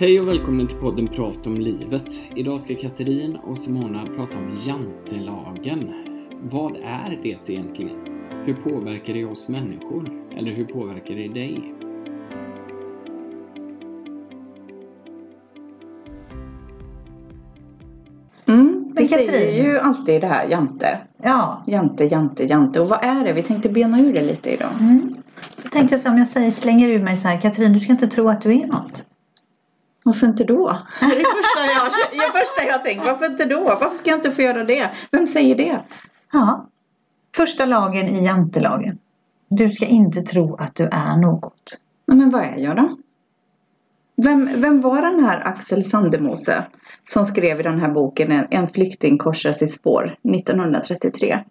Hej och välkommen till podden Prat om livet. Idag ska Katrin och Simona prata om jantelagen. Vad är det egentligen? Hur påverkar det oss människor? Eller hur påverkar det dig? Mm, vi säger ju alltid det här jante. Ja. Jante, jante, jante. Och vad är det? Vi tänkte bena ur det lite idag. Mm. Då tänkte jag så här, om jag säger, slänger ur mig så här, Katrin du ska inte tro att du är något. Varför inte då? Det är det första jag, det första jag tänkt. Varför inte då? Varför ska jag inte få göra det? Vem säger det? Ja. Första lagen i jantelagen. Du ska inte tro att du är något. Men vad är jag då? Vem, vem var den här Axel Sandemose som skrev i den här boken En, flykting korsar sitt spår 1933?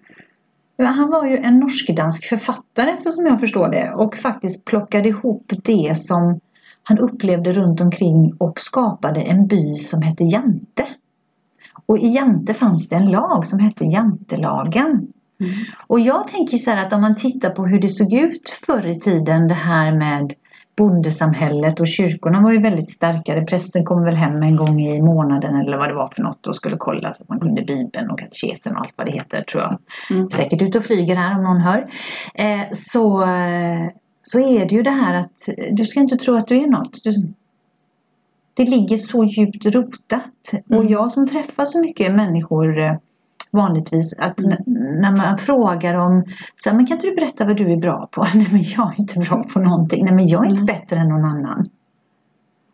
Ja, Han var ju en norsk-dansk författare så som jag förstår det och faktiskt plockade ihop det som han upplevde runt omkring och skapade en by som hette Jante. Och i Jante fanns det en lag som hette Jantelagen. Och jag tänker så här att om man tittar på hur det såg ut förr i tiden det här med bondesamhället och kyrkorna var ju väldigt starkare. Prästen kom väl hem en gång i månaden eller vad det var för något och skulle kolla så att man kunde bibeln och katekesen och allt vad det heter tror jag. Mm. Säkert ute och flyger här om någon hör. Eh, så, eh, så är det ju det här att du ska inte tro att du är något. Du, det ligger så djupt rotat. Och Mm. jag som träffar så mycket människor eh, vanligtvis att Mm. när man frågar om så här, men kan inte du berätta vad du är bra på? Nej men jag är inte bra på någonting. Nej men jag är inte Mm. bättre än någon annan.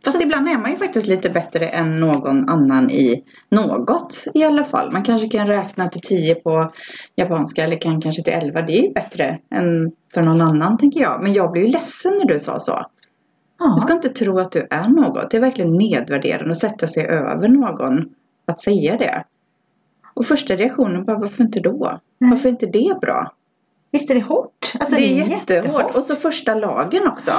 Fast ibland är man ju faktiskt lite bättre än någon annan i något i alla fall. Man kanske kan räkna till 10 på japanska eller kan kanske till 11. Det är ju bättre än för någon annan tänker jag. Men jag blev ju ledsen när du sa så. Ja. Du ska inte tro att du är något. Det är verkligen nedvärderande att sätta sig över någon att säga det. Och första reaktionen bara, varför inte då? Nej. Varför är inte det bra? Visst är det hårt? Alltså, det är jättehårt. Och så första lagen också.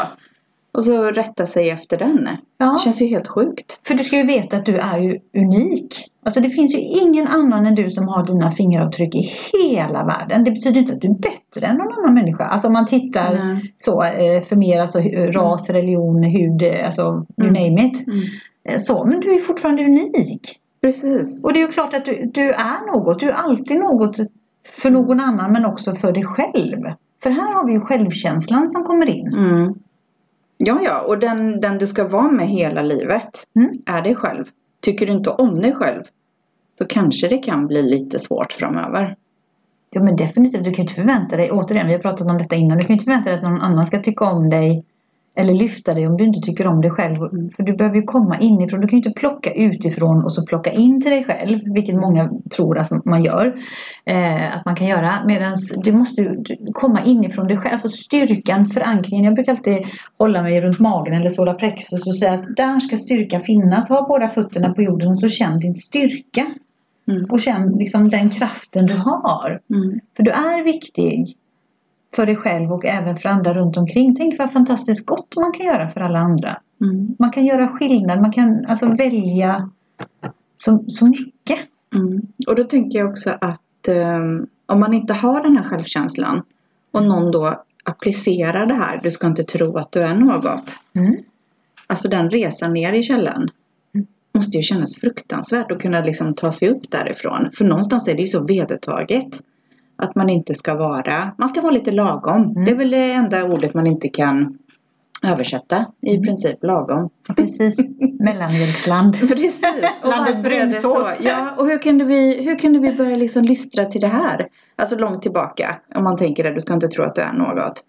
Och så rätta sig efter den. Det Ja. känns ju helt sjukt. För du ska ju veta att du är ju unik. Alltså det finns ju ingen annan än du som har dina fingeravtryck i hela världen. Det betyder inte att du är bättre än någon annan människa. Alltså om man tittar Mm. så eh, för mer alltså ras, religion, hud, eh, alltså you Mm. name it. Mm. Eh, Så, men du är fortfarande unik. Precis. Och det är ju klart att du, du är något. Du är alltid något för någon annan men också för dig själv. För här har vi ju självkänslan som kommer in. Mm. Ja, ja. Och den, den du ska vara med hela livet Mm. är dig själv. Tycker du inte om dig själv så kanske det kan bli lite svårt framöver. Ja men definitivt, du kan ju inte förvänta dig, återigen vi har pratat om detta innan, du kan ju inte förvänta dig att någon annan ska tycka om dig eller lyfta dig om du inte tycker om dig själv. För du behöver ju komma inifrån, du kan ju inte plocka utifrån och så plocka in till dig själv, vilket många tror att man gör. Eh, att man kan göra, medan du måste komma inifrån dig själv, alltså styrkan, förankringen. Jag brukar alltid hålla mig runt magen eller sola plexus och säga att där ska styrkan finnas. Ha båda fötterna på jorden och så känn din styrka. Mm. Och känn liksom den kraften du har. Mm. För du är viktig för dig själv och även för andra runt omkring. Tänk vad fantastiskt gott man kan göra för alla andra. Mm. Man kan göra skillnad, man kan alltså välja så, så mycket. Mm. Och då tänker jag också att ehm, om man inte har den här självkänslan och någon då applicerar det här, du ska inte tro att du är något. Mm. Alltså den resan ner i källan Mm. måste ju kännas fruktansvärt att kunna liksom ta sig upp därifrån. För någonstans är det ju så vedertaget att man inte ska vara, man ska vara lite lagom. Mm. Det är väl det enda ordet man inte kan översätta i Mm. princip lagom. Precis, mellanmjölksland. Precis. Och varför är det så? Ja, och hur kunde, vi, hur kunde vi börja liksom lystra till det här? Alltså långt tillbaka. Om man tänker att du ska inte tro att du är något.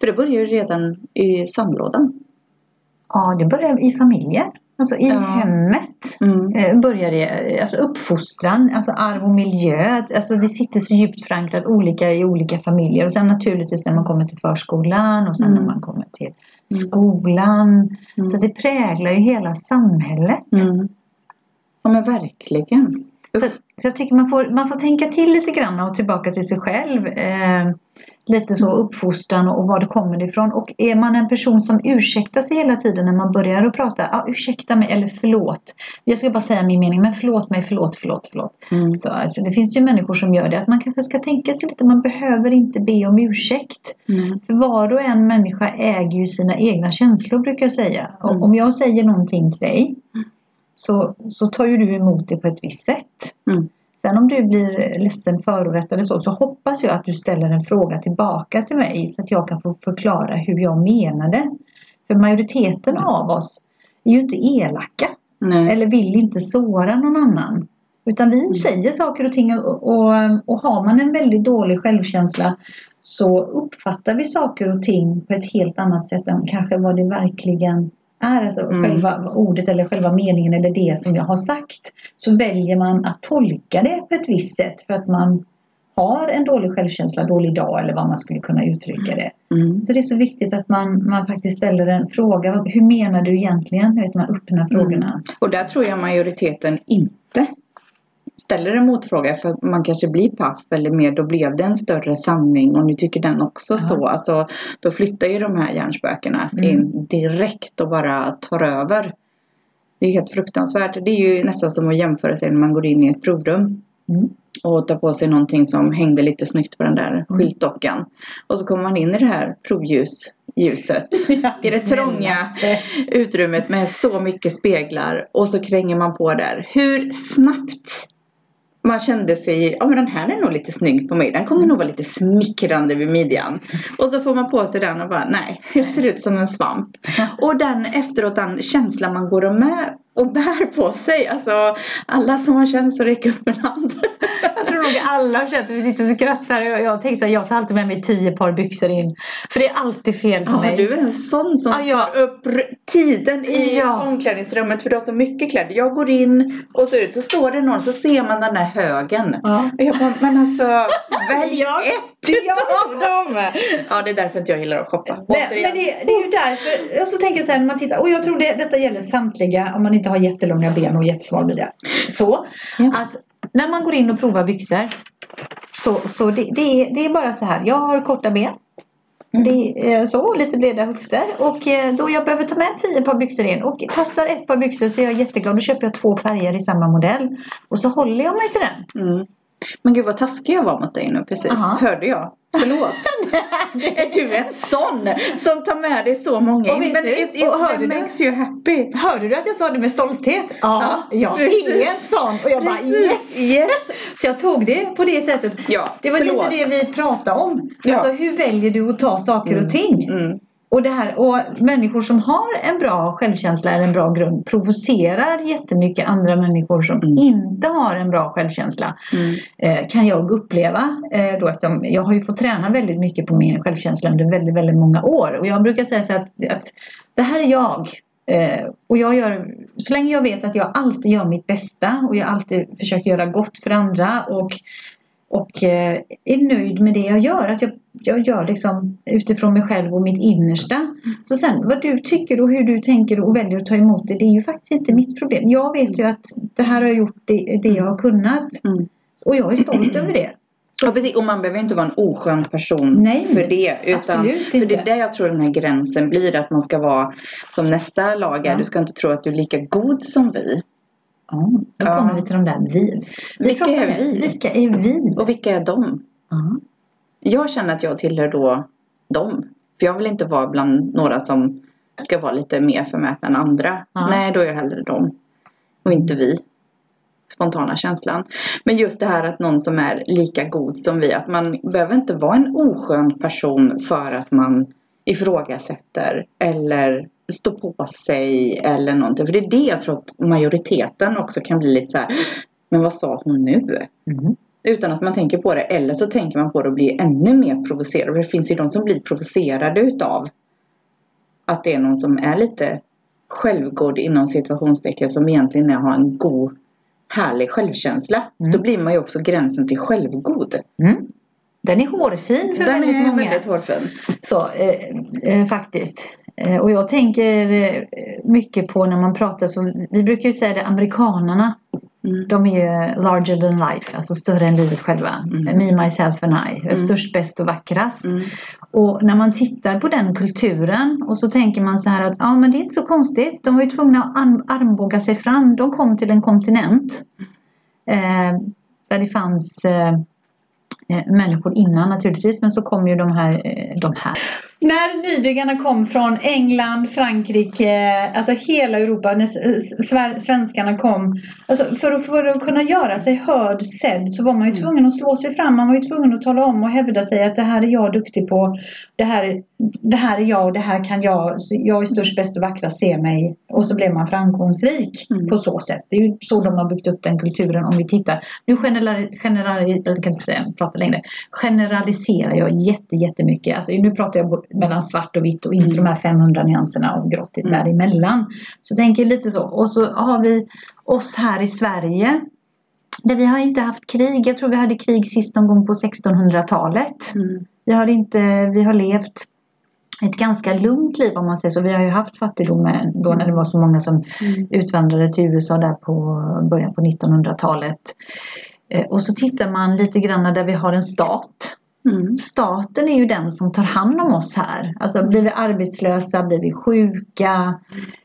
För det börjar ju redan i sandlådan. Ja, det börjar i familjen. Alltså i Ja. hemmet. Mm. Eh, börjar det, alltså uppfostran, alltså arv och miljö. Alltså det sitter så djupt förankrat olika i olika familjer. Och sen naturligtvis när man kommer till förskolan och sen Mm. när man kommer till skolan. Mm. Så det präglar ju hela samhället. Mm. Ja men verkligen. Så. Så jag tycker man får, man får tänka till lite grann och tillbaka till sig själv. Eh, lite så uppfostran och var det kommer ifrån. Och är man en person som ursäktar sig hela tiden när man börjar att prata. Ja, ursäkta mig eller förlåt. Jag ska bara säga min mening. Men förlåt mig, förlåt, förlåt, förlåt. Mm. Så, alltså, det finns ju människor som gör det. Att man kanske ska tänka sig lite. Man behöver inte be om ursäkt. Mm. För var och en människa äger ju sina egna känslor brukar jag säga. Och Mm. om jag säger någonting till dig så, så tar ju du emot det på ett visst sätt. Mm. Sen om du blir ledsen, förorättad eller så, så hoppas jag att du ställer en fråga tillbaka till mig så att jag kan få förklara hur jag menade. För majoriteten av oss är ju inte elaka Nej. eller vill inte såra någon annan. Utan vi säger saker och ting och, och, och har man en väldigt dålig självkänsla så uppfattar vi saker och ting på ett helt annat sätt än kanske vad det verkligen är. Alltså Mm. själva ordet eller själva meningen eller det som jag har sagt. Så väljer man att tolka det på ett visst sätt för att man har en dålig självkänsla, dålig dag eller vad man skulle kunna uttrycka det. Mm. Så det är så viktigt att man, man faktiskt ställer en fråga. Hur menar du egentligen? Vet, man öppnar frågorna. Och där tror jag majoriteten inte ställer en motfråga för man kanske blir paff eller mer då blev det en större sanning och nu tycker den också Ja. så. Alltså, då flyttar ju de här hjärnspökena Mm. in direkt och bara tar över. Det är helt fruktansvärt. Det är ju nästan som att jämföra sig när man går in i ett provrum Mm. och tar på sig någonting som hängde lite snyggt på den där Mm. skyltdockan. Och så kommer man in i det här provljusljuset. I det trånga utrymmet med så mycket speglar och så kränger man på där. Hur snabbt man kände sig, ja men den här är nog lite snygg på mig. Den kommer nog vara lite smickrande vid midjan. Och så får man på sig den och bara, nej, jag ser ut som en svamp. Och den efteråt, den känslan man går och med och bär på sig. Alltså alla som har känt så räcker upp en hand. Jag tror nog alla har känt vi sitter och skrattar. Jag, jag tänkte så här, jag tar alltid med mig tio par byxor in. För det är alltid fel på Ja, mig. du är en sån som Ja, ja. tar upp tiden i Ja. omklädningsrummet för du har så mycket kläder. Jag går in och så, ut, så står det någon så ser man den där högen. Ja. Och jag bara, men alltså välj Ja. Ett av dem. Ja, det är därför inte jag gillar att shoppa. Men, Återigen. men det, det är ju därför, och så tänker jag så här när man tittar, och jag tror det, detta gäller samtliga om man inte har jättelånga ben och jättesval midja. Så Ja. att när man går in och provar byxor så, så det, det, är, det är bara så här, jag har korta ben. Det är så, lite breda höfter och eh, då jag behöver ta med tio par byxor in och passar ett par byxor så är jag jätteglad. Då köper jag två färger i samma modell och så håller jag mig till den. Mm. Men gud vad taskig jag var mot dig nu precis. Aha. Hörde jag? Förlåt. är du en sån som tar med dig så många Och in? Men du, it, it, och hörde du? makes you happy. Hörde du att jag sa det med stolthet? Ja, Ja, jag precis. är en sån och jag bara yes! yes. Så jag tog det på det sättet. Ja, Det var förlåt. lite det vi pratade om. Ja. Alltså hur väljer du att ta saker och ting? Mm. Och, det här, och människor som har en bra självkänsla eller en bra grund provocerar jättemycket andra människor som Mm. inte har en bra självkänsla. Mm. Eh, kan jag uppleva. Eh, då eftersom jag har ju fått träna väldigt mycket på min självkänsla under väldigt, väldigt många år. Och jag brukar säga så att, att det här är jag. Eh, och jag gör, så länge jag vet att jag alltid gör mitt bästa och jag alltid försöker göra gott för andra och, och eh, är nöjd med det jag gör. Att jag, jag gör liksom utifrån mig själv och mitt innersta. Så sen vad du tycker och hur du tänker och väljer att ta emot det, det är ju faktiskt inte mitt problem. Jag vet ju att det här har jag gjort det, det jag har kunnat. Mm. Och jag är stolt över det. Ja, precis. Och man behöver inte vara en oskön person Nej, för det. Utan, absolut för det är där jag tror den här gränsen blir. Att man ska vara som nästa lag är. Ja. Du ska inte tro att du är lika god som vi. Ja, då kommer vi till de där vi. vi Vilka är vi? Vilka är vi? Och vilka är de? Ja. Jag känner att jag tillhör då dem. För jag vill inte vara bland några som ska vara lite mer förmätna än andra. Ja. Nej, då är jag hellre dem. Och inte vi. Spontana känslan. Men just det här att någon som är lika god som vi. Att man behöver inte vara en oskön person för att man ifrågasätter. Eller står på sig eller någonting. För det är det jag tror att majoriteten också kan bli lite så här. Men vad sa hon nu? Mm. Utan att man tänker på det. Eller så tänker man på det och blir ännu mer provocerad. För det finns ju de som blir provocerade utav att det är någon som är lite självgod inom situationstecken som egentligen är, har en god härlig självkänsla. Mm. Då blir man ju också gränsen till självgod. Mm. Den är hårfin för Den väldigt är många. väldigt hårfin. Så, eh, eh, faktiskt. Eh, och jag tänker eh, mycket på när man pratar så, vi brukar ju säga det, amerikanarna. Mm. De är ju larger than life, alltså större än livet själva. Mm. Me, myself and I. Mm. Störst, bäst och vackrast. Mm. Och när man tittar på den kulturen och så tänker man så här att ja men det är inte så konstigt. De var ju tvungna att arm- armbåga sig fram. De kom till en kontinent. Eh, där det fanns eh, eh, människor innan naturligtvis. Men så kom ju de här, de här. När nybyggarna kom från England, Frankrike, alltså hela Europa, när svenskarna kom. Alltså för, att, för att kunna göra sig hörd, sedd, så var man ju tvungen att slå sig fram. Man var ju tvungen att tala om och hävda sig att det här är jag duktig på. Det här, det här är jag och det här kan jag. Jag är störst, bäst och vackrast, se mig. Och så blev man framgångsrik Mm. på så sätt. Det är ju så de har byggt upp den kulturen om vi tittar. Nu general, general, jag kan inte säga- prata längre. generaliserar jag jätte, jättemycket. Alltså, nu pratar jag mellan svart och vitt och inte Mm. de här 500 nyanserna av grått Mm. däremellan. Så tänker jag lite så. Och så har vi oss här i Sverige. Där vi har inte haft krig. Jag tror vi hade krig sist någon gång på 1600-talet. Mm. Vi har, inte, vi har levt ett ganska lugnt liv om man säger så. Vi har ju haft fattigdom då när det var så många som Mm. utvandrade till USA där på början på 1900-talet. Eh, Och så tittar man lite grann där vi har en stat. Mm. Staten är ju den som tar hand om oss här. Alltså blir vi arbetslösa, blir vi sjuka,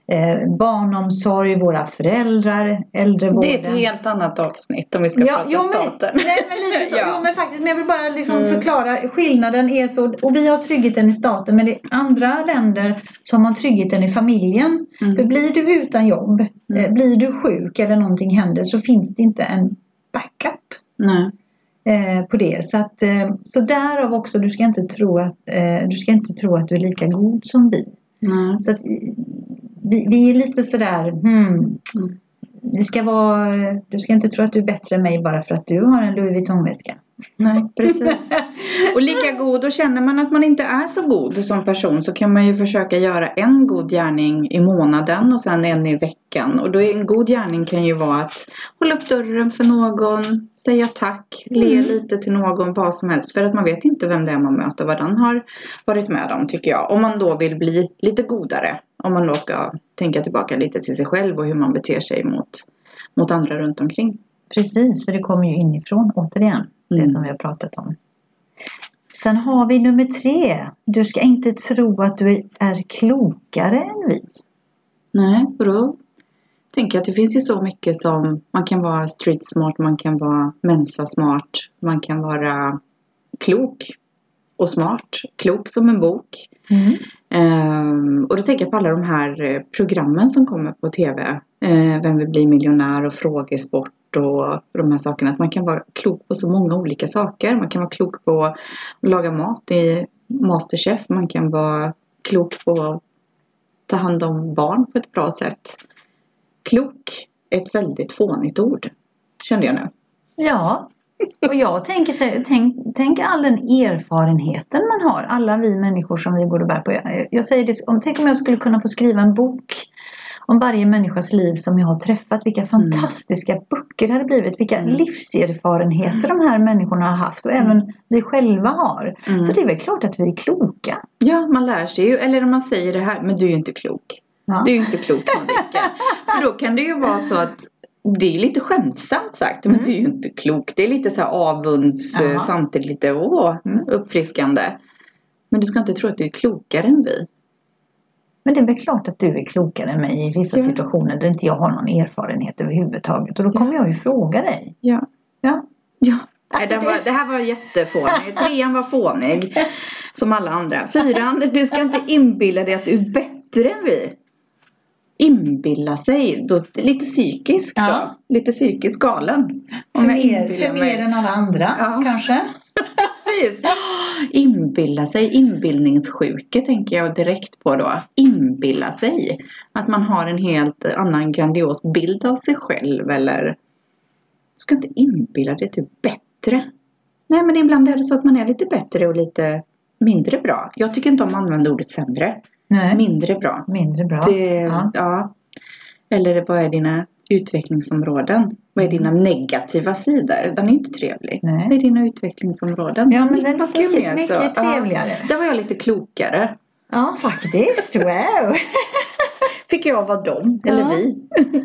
eh, barnomsorg, våra föräldrar, äldrevården. Det är ett helt annat avsnitt om vi ska prata jo, staten. Men, nej, men lite så. Ja. jo, men faktiskt. Men jag vill bara liksom Mm. förklara. Skillnaden är så. Och vi har tryggheten i staten. Men i andra länder så har man tryggheten i familjen. Mm. För blir du utan jobb, Mm. eh, blir du sjuk eller någonting händer så finns det inte en backup Nej. Eh, på det. Så, att, eh, så därav också, du ska, inte tro att, eh, du ska inte tro att du är lika god som vi. Nej. Så att, vi, vi är lite sådär, hmm, Mm. vi ska vara, du ska inte tro att du är bättre än mig bara för att du har en Louis Vuitton-väska. Nej, precis. Och lika god, och känner man att man inte är så god som person så kan man ju försöka göra en god gärning i månaden och sen en i veckan. Och då är en god gärning kan ju vara att hålla upp dörren för någon, säga tack, le Mm. lite till någon, vad som helst. För att man vet inte vem det är man möter, vad den har varit med om tycker jag. Om man då vill bli lite godare. Om man då ska tänka tillbaka lite till sig själv och hur man beter sig mot, mot andra runt omkring. Precis, för det kommer ju inifrån återigen. Mm. Det som vi har pratat om. Sen har vi nummer tre. Du ska inte tro att du är klokare än vi. Nej, och då tänker jag att det finns ju så mycket som man kan vara street smart, man kan vara mensa smart, man kan vara klok och smart. Klok som en bok. Ehm, och då tänker jag på alla de här eh, programmen som kommer på TV. Eh, Vem vill bli miljonär och frågesport och de här sakerna. Att man kan vara klok på så många olika saker. Man kan vara klok på att laga mat i Masterchef. Man kan vara klok på att ta hand om barn på ett bra sätt. Klok är ett väldigt fånigt ord. Kände jag nu. Ja, och jag tänker så tänk, tänk all den erfarenheten man har. Alla vi människor som vi går och bär på. Jag, jag säger det, om, tänk om jag skulle kunna få skriva en bok om varje människas liv som jag har träffat. Vilka fantastiska böcker det hade blivit. Vilka Mm. livserfarenheter de här människorna har haft och även vi själva har. Mm. Så det är väl klart att vi är kloka. Ja, man lär sig ju. Eller om man säger det här, men du är ju inte klok. Ja. Du är ju inte klok Madicken. För då kan det ju vara så att det är lite skämtsamt sagt, men Mm. du är ju inte klok. Det är lite så här avunds, Ja. eh, samtidigt lite åh, Mm. uppfriskande. Men du ska inte tro att du är klokare än vi. Men det är väl klart att du är klokare än mig i vissa Ja. situationer där inte jag har någon erfarenhet överhuvudtaget. Och då kommer jag ju fråga dig. Ja. Ja. Ja. Alltså, Nej, det- var, det här var jättefånig. Trean var fånig. Som alla andra. Fyran, du ska inte inbilla dig att du är bättre än vi. Inbilla sig. Då, lite psykiskt då. Ja. Lite psykiskt galen. För mer, för mer än alla andra Ja. kanske. Precis. Inbilla sig, inbildningssjuke tänker jag direkt på då. Inbilla sig. Att man har en helt annan grandios bild av sig själv eller Du ska inte inbilla dig är bättre. Nej men ibland är det så att man är lite bättre och lite mindre bra. Jag tycker inte om att använda ordet sämre. Nej, Mindre bra. mindre bra. Det, Ja. ja. Eller vad är dina utvecklingsområden? Vad är dina negativa sidor? Den är inte trevlig. Nej. Vad är dina utvecklingsområden? Ja, men den är mycket, mycket så. Ja, trevligare. där var jag lite klokare. Ja, faktiskt. Wow! Fick jag vara dem, eller Ja. vi.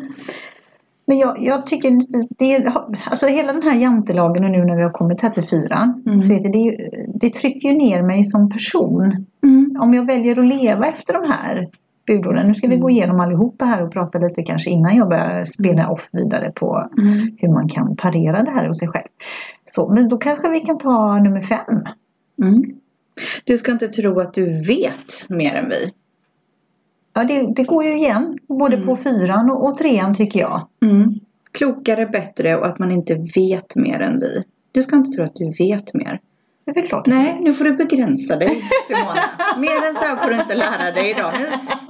Men jag, jag tycker det, alltså hela den här jantelagen och nu när vi har kommit här till fyran. Mm. Så vet du, det, det trycker ju ner mig som person. Mm. Om jag väljer att leva efter de här budorden. Nu ska vi Mm. gå igenom allihopa här och prata lite kanske innan jag börjar spela off vidare på Mm. hur man kan parera det här hos sig själv. Så, men då kanske vi kan ta nummer fem. Mm. Du ska inte tro att du vet mer än vi. Ja, det, det går ju igen. Både Mm. på fyran och, och trean tycker jag. Mm. Klokare, bättre och att man inte vet mer än vi. Du ska inte tro att du vet mer. Det är väl klart. Nej, nu får du begränsa dig Simona. Mer än så här får du inte lära dig idag.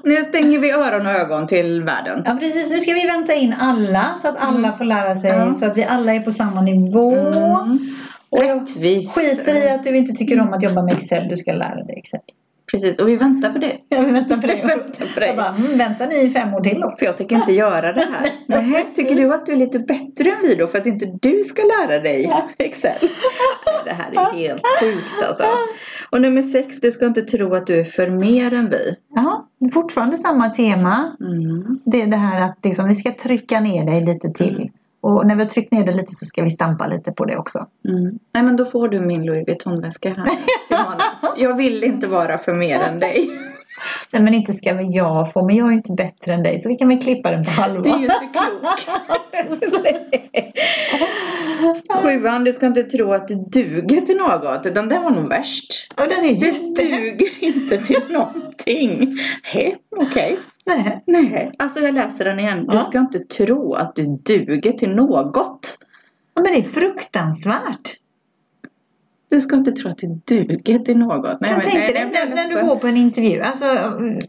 Nu, nu stänger vi öron och ögon till världen. Ja precis, nu ska vi vänta in alla så att alla får lära sig. Ja. Så att vi alla är på samma nivå. Mm. Och Rättvis. skiter i att du inte tycker om att jobba med Excel. Du ska lära dig Excel. Precis, och vi väntar på det. Jag väntar på Vi dig. väntar på dig. Jag bara, mm, väntar ni i fem år till då? För jag tänker inte göra det här. Nej, tycker du att du är lite bättre än vi då för att inte du ska lära dig Excel? Det här är helt sjukt alltså. Och nummer sex, du ska inte tro att du är för mer än vi. Jaha, fortfarande samma tema. Mm. Det är det här att liksom, vi ska trycka ner dig lite till. Och när vi har tryckt ner dig lite så ska vi stampa lite på det också. Mm. Nej men då får du min Louis Vuitton-väska här Simona. Jag vill inte vara för mer än dig. Nej men inte ska väl jag få, men jag är ju inte bättre än dig så vi kan väl klippa den på halva. Du är ju inte klok. Sjuan, du ska inte tro att du duger till något. Utan den var nog värst. Och den är Du jätte... duger inte till någonting. Hej, okej. Nej. Nej, alltså jag läser den igen. Du ska inte tro att du duger till något. Ja, Men det är fruktansvärt. Du ska inte tro att du duger till något. Nej, Kan men- tänka nej, jag när, när du ledsen. går på en intervju. Alltså,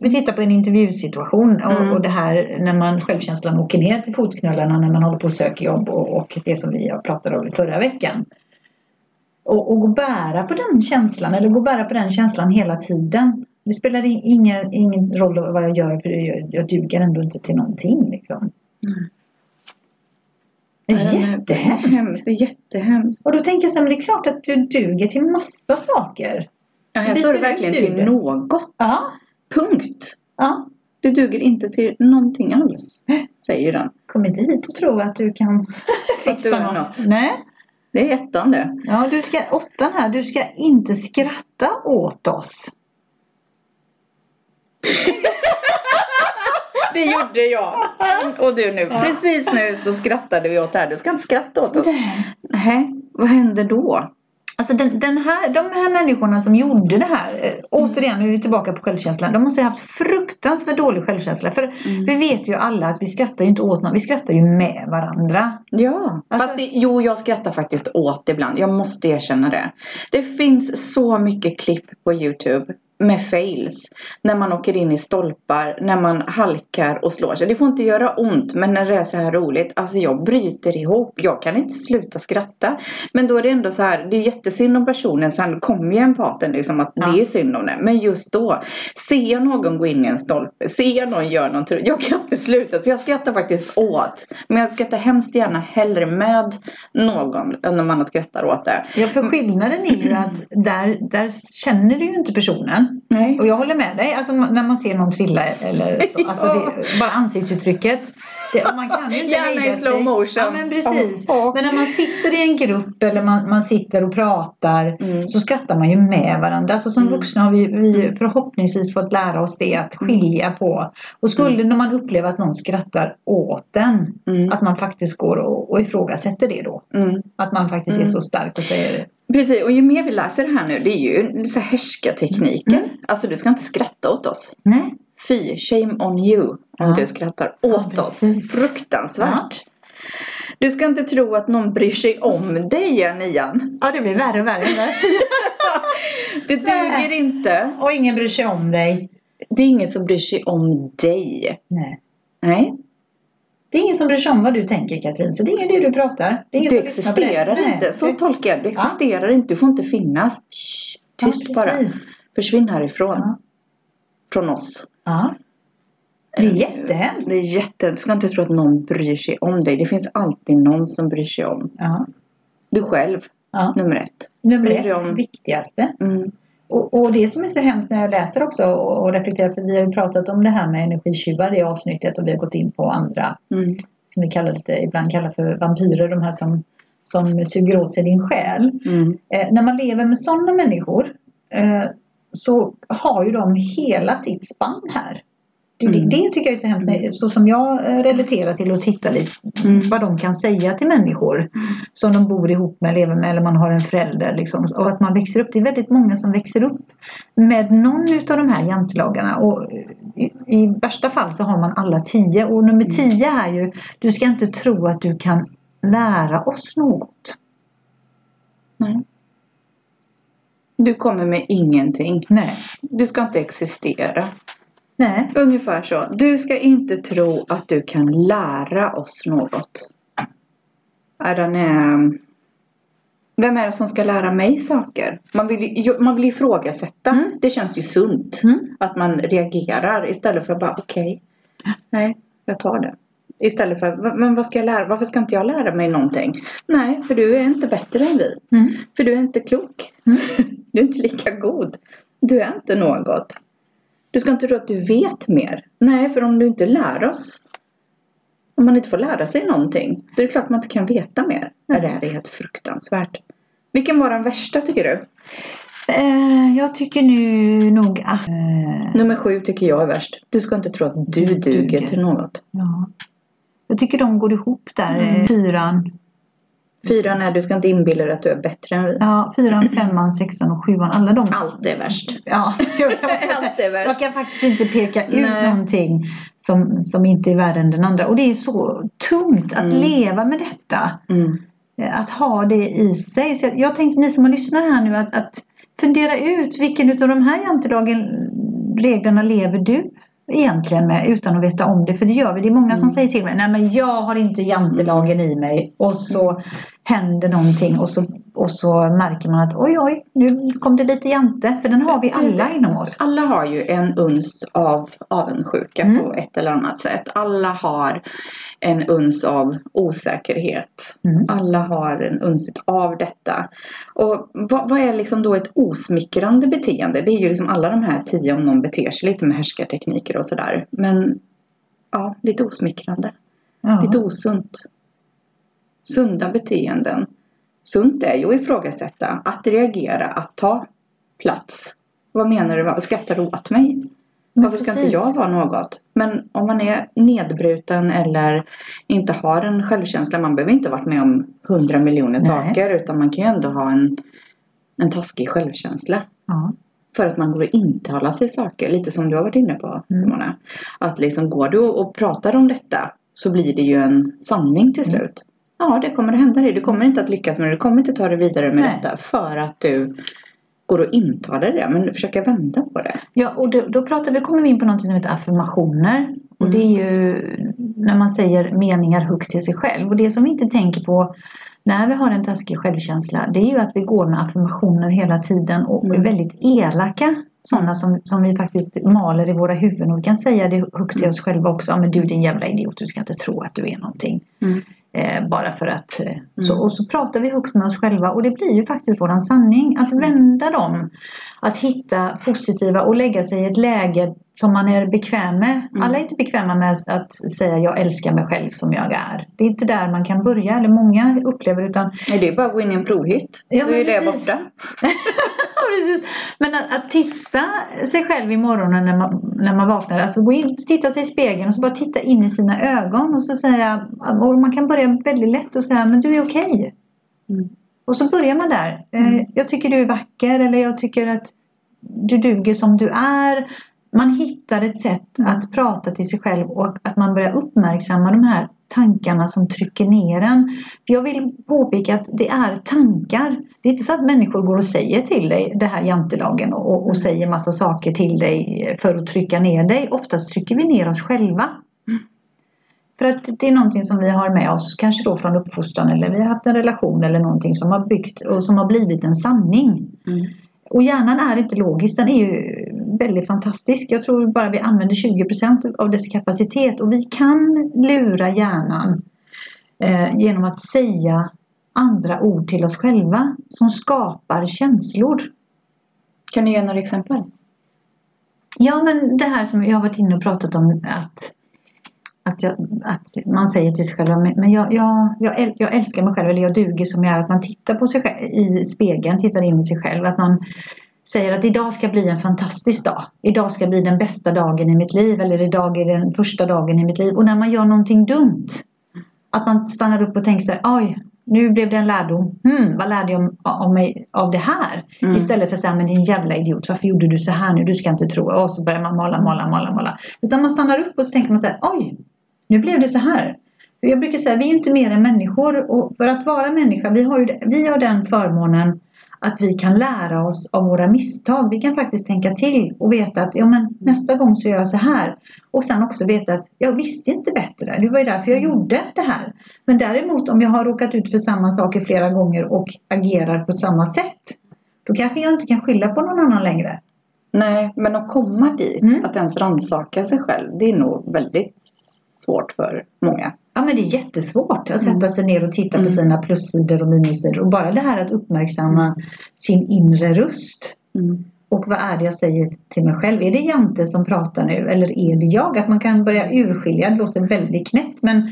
vi tittar på en intervjusituation och, Mm. och det här när man självkänslan åker ner till fotknölarna när man håller på att söka jobb och, och det som vi pratade om förra veckan. Och, och gå och bära på den känslan eller gå och bära på den känslan hela tiden. Det spelar ingen, ingen roll vad jag gör för jag, jag duger ändå inte till någonting liksom. Mm. Det är jättehemskt. hemskt. Det är jättehemskt. Och då tänker jag så här, men det är klart att du duger till massa saker. Ja, här står det ut verkligen till något. Ja, Punkt. ja. Du duger inte till någonting alls. Säger den. Kom inte hit och tro att du kan du är något. Nej. Det är ettan det. Ja, du ska, åttan här, du ska inte skratta åt oss. Det gjorde jag. Och du nu. Precis nu så skrattade vi åt det här. Du ska inte skratta åt oss. Nej, vad händer då? Alltså den, den här, de här människorna som gjorde det här, eh, återigen nu är vi tillbaka på självkänslan. De måste ha haft fruktansvärt dålig självkänsla. För Mm. vi vet ju alla att vi skrattar ju inte åt någon, vi skrattar ju med varandra. Ja, Alltså- fast det, jo jag skrattar faktiskt åt ibland. Jag måste erkänna det. Det finns så mycket klipp på Youtube med fails. När man åker in i stolpar, när man halkar och slår sig. Det får inte göra ont men när det är så här roligt. Alltså jag bryter ihop. Jag kan inte sluta skratta. Men då är det ändå så här. Det är jättesynd om personen. Sen kommer ju empaten liksom att Ja. det är synd om det. Men just då. Ser jag någon gå in i en stolpe. Ser jag någon göra någonting. Jag kan inte sluta. Så jag skrattar faktiskt åt. Men jag skrattar hemskt gärna hellre med någon. Än när man skrattar åt det. Ja, för skillnaden är ju att där, där känner du ju inte personen. Nej. Och jag håller med dig, alltså när man ser någon trilla eller så, alltså det, bara ansiktsuttrycket. Det, man kan ju inte Gärna i slow motion. Ja men precis. Ja, ja. Men när man sitter i en grupp eller man, man sitter och pratar Mm. så skrattar man ju med varandra. Alltså som Mm. vuxna har vi, vi förhoppningsvis fått lära oss det att skilja på. Och skulle när man upplever att någon skrattar åt en, Mm. att man faktiskt går och, och ifrågasätter det då. Mm. Att man faktiskt är Mm. så stark och säger Precis, och ju mer vi läser det här nu, det är ju så här härskartekniker. Mm. Alltså du ska inte skratta åt oss. nej. Fy, shame on you om Ja. du skrattar Ja, åt oss. precis. Fruktansvärt. Du ska inte tro att någon bryr sig om dig, är nian. Ja det blir värre och värre. Du duger inte. och ingen bryr sig om dig. Det är ingen som bryr sig om dig. Nej. Nej, Det är ingen som bryr sig om vad du tänker Katrin, så det är ingen det du pratar. Det är ingen dig. existerar inte. Så tolkar jag det. Existerar inte. Du får inte finnas. Shh, tyst ja, bara. Försvinn härifrån. Ja. Från oss. Ja. Det är jättehemskt. Det är jätte... Du ska inte tro att någon bryr sig om dig. Det finns alltid någon som bryr sig om. Ja. Du själv, Ja. nummer ett. Nummer ett, om- viktigaste. Mm. Och, och det som är så hemskt när jag läser också och och reflekterar, för vi har ju pratat om det här med energitjuvar i avsnittet och vi har gått in på andra Mm. som vi kallar lite, ibland kallar för vampyrer, de här som, som suger åt sig din själ. Mm. Eh, när man lever med sådana människor eh, så har ju de hela sitt spann här. Mm. det, det tycker jag är så hemskt, så som jag eh, relaterar till och tittar lite Mm. vad de kan säga till människor som de bor ihop med, lever med eller man har en förälder. Liksom. Och att man växer upp. Det är väldigt många som växer upp med någon utav de här jantelagarna. Och i, I värsta fall så har man alla tio. Och nummer tio är ju, du ska inte tro att du kan lära oss något. Nej. Du kommer med ingenting. Nej. Du ska inte existera. Nej. Ungefär så. Du ska inte tro att du kan lära oss något. Ja, den är... Vem är det som ska lära mig saker? Man vill, ju- man vill ifrågasätta. Mm. Det känns ju sunt. Mm. Att man reagerar istället för att bara okej. nej, jag tar det. Istället för, "Va- men vad ska jag lära? Varför ska inte jag lära mig någonting? Nej, för du är inte bättre än vi. Mm. För du är inte klok. Mm. Du är inte lika god. Du är inte något. Du ska inte tro att du vet mer. Nej, för om du inte lär oss. Om man inte får lära sig någonting. Då är det klart man inte kan veta mer. Nej, det här är helt fruktansvärt. Vilken var den värsta tycker du? Eh, jag tycker nu nog att... Eh, Nummer sju tycker jag är värst. Du ska inte tro att du Du duger duger. till något. ja. Jag tycker de går ihop där. Mm. Fyran. Fyran är du ska inte inbilla dig att du är bättre än vi. Ja, fyran, femman, sexan och sjuan. Alla de. Allt är värst. Ja, jag, Allt är värst. jag kan faktiskt inte peka ut Nej. någonting som, som inte är värre än den andra. Och det är så tungt att Mm. leva med detta. Mm. Eh, Att ha det i sig. Så jag, jag tänkte ni som har lyssnat här nu att, att fundera ut vilken utav de här jantelagen reglerna lever du egentligen med utan att veta om det. För det gör vi. Det är många som Mm. säger till mig Nej men jag har inte jantelagen i mig. Och så händer någonting och så, och så märker man att oj oj nu kom det lite jante. För den har vi alla inom oss. Alla har ju en uns av avundsjuka Mm. på ett eller annat sätt. Alla har en uns av osäkerhet. Mm. Alla har en uns av detta. Och vad, vad är liksom då ett osmickrande beteende? Det är ju liksom alla de här tio om någon beter sig lite med härskartekniker och sådär. Men ja, lite osmickrande. Ja. Lite osunt. Sunda beteenden. Sunt är ju att ifrågasätta, att reagera, att ta plats. Vad menar du? Skrattar du åt mig? Men Varför ska inte precis. jag vara något? Men om man är nedbruten eller inte har en självkänsla. Man behöver inte ha varit med om hundra miljoner Nej. saker. Utan man kan ju ändå ha en, en taskig självkänsla. Ja. För att man går att intala sig saker. Lite som du har varit inne på Mm. Simona. Att liksom går du och pratar om detta. Så blir det ju en sanning till Mm. Ja det kommer att hända dig. Du kommer inte att lyckas med det. Du kommer inte ta dig vidare med Nej. detta. För att du går och intalar det. Men försöka vända på det. Ja, och då, då pratar vi, kommer vi in på något som heter affirmationer. Och Mm. det är ju när man säger meningar högt till sig själv. Och det som vi inte tänker på när vi har en taskig självkänsla, det är ju att vi går med affirmationer hela tiden och Mm. är väldigt elaka. Sådana som, som vi faktiskt maler i våra huvuden och vi kan säga det högt till oss själva också. Men du din jävla idiot, du ska inte tro att du är någonting. Mm. Eh, bara för att eh, så, Och så pratar vi högt med oss själva och det blir ju faktiskt våran sanning. Att vända dem. Att hitta positiva och lägga sig i ett läge som man är bekväm med. Mm. Alla är inte bekväma med att säga jag älskar mig själv som jag är. Det är inte där man kan börja, eller många upplever utan Nej, det är bara att gå in i en provhytt. Ja, så är det borta. Men att, att titta sig själv i morgonen när man, när man vaknar, alltså gå in, titta sig i spegeln och så bara titta in i sina ögon och så säga, och man kan börja väldigt lätt och säga, men du är okej. Mm. Och så börjar man där. Eh, Mm. Jag tycker du är vacker eller jag tycker att du duger som du är. Man hittar ett sätt Mm. att prata till sig själv och att man börjar uppmärksamma de här tankarna som trycker ner en. För jag vill påpeka att det är tankar. Det är inte så att människor går och säger till dig det här jantelagen och, och, Mm. säger massa saker till dig för att trycka ner dig. Oftast trycker vi ner oss själva. Mm. För att det är någonting som vi har med oss, kanske då från uppfostran eller vi har haft en relation eller någonting som har byggt och som har blivit en sanning. Mm. Och hjärnan är inte logisk, den är ju väldigt fantastisk. Jag tror bara vi använder 20% av dess kapacitet och vi kan lura hjärnan eh, genom att säga andra ord till oss själva som skapar känslor. Kan du ge några exempel? Ja men det här som jag har varit inne och pratat om att, att, jag, att man säger till sig själv men jag, jag, jag, jag älskar mig själv eller jag duger som jag är. Att man tittar på sig själv i spegeln, tittar in i sig själv. Att man säger att idag ska bli en fantastisk dag. Idag ska bli den bästa dagen i mitt liv eller idag är den första dagen i mitt liv. Och när man gör någonting dumt att man stannar upp och tänker så här, oj, nu blev det en lärdom. Hmm, vad lärde jag om, mig av det här? Mm. Istället för att säga, men din jävla idiot, varför gjorde du så här nu? Du ska inte tro. Och så börjar man mala, mala, mala, mala. Utan man stannar upp och så tänker man så här, oj, nu blev det så här. Jag brukar säga, vi är inte mer än människor. Och för att vara människa, vi har ju vi har den förmånen att vi kan lära oss av våra misstag. Vi kan faktiskt tänka till och veta att ja, men nästa gång så gör jag så här. Och sen också veta att jag visste inte bättre. Det var ju därför jag gjorde det här. Men däremot om jag har råkat ut för samma saker flera gånger och agerar på samma sätt. Då kanske jag inte kan skylla på någon annan längre. Nej, men att komma dit, Mm. att ens rannsaka sig själv, det är nog väldigt svårt för många. Ja men det är jättesvårt att sätta Mm. sig ner och titta på Mm. sina plussidor och minussidor. Och bara det här att uppmärksamma sin inre röst. Och vad är det jag säger till mig själv? Är det Jante som pratar nu eller är det jag? Att man kan börja urskilja, det låter väldigt knäppt men,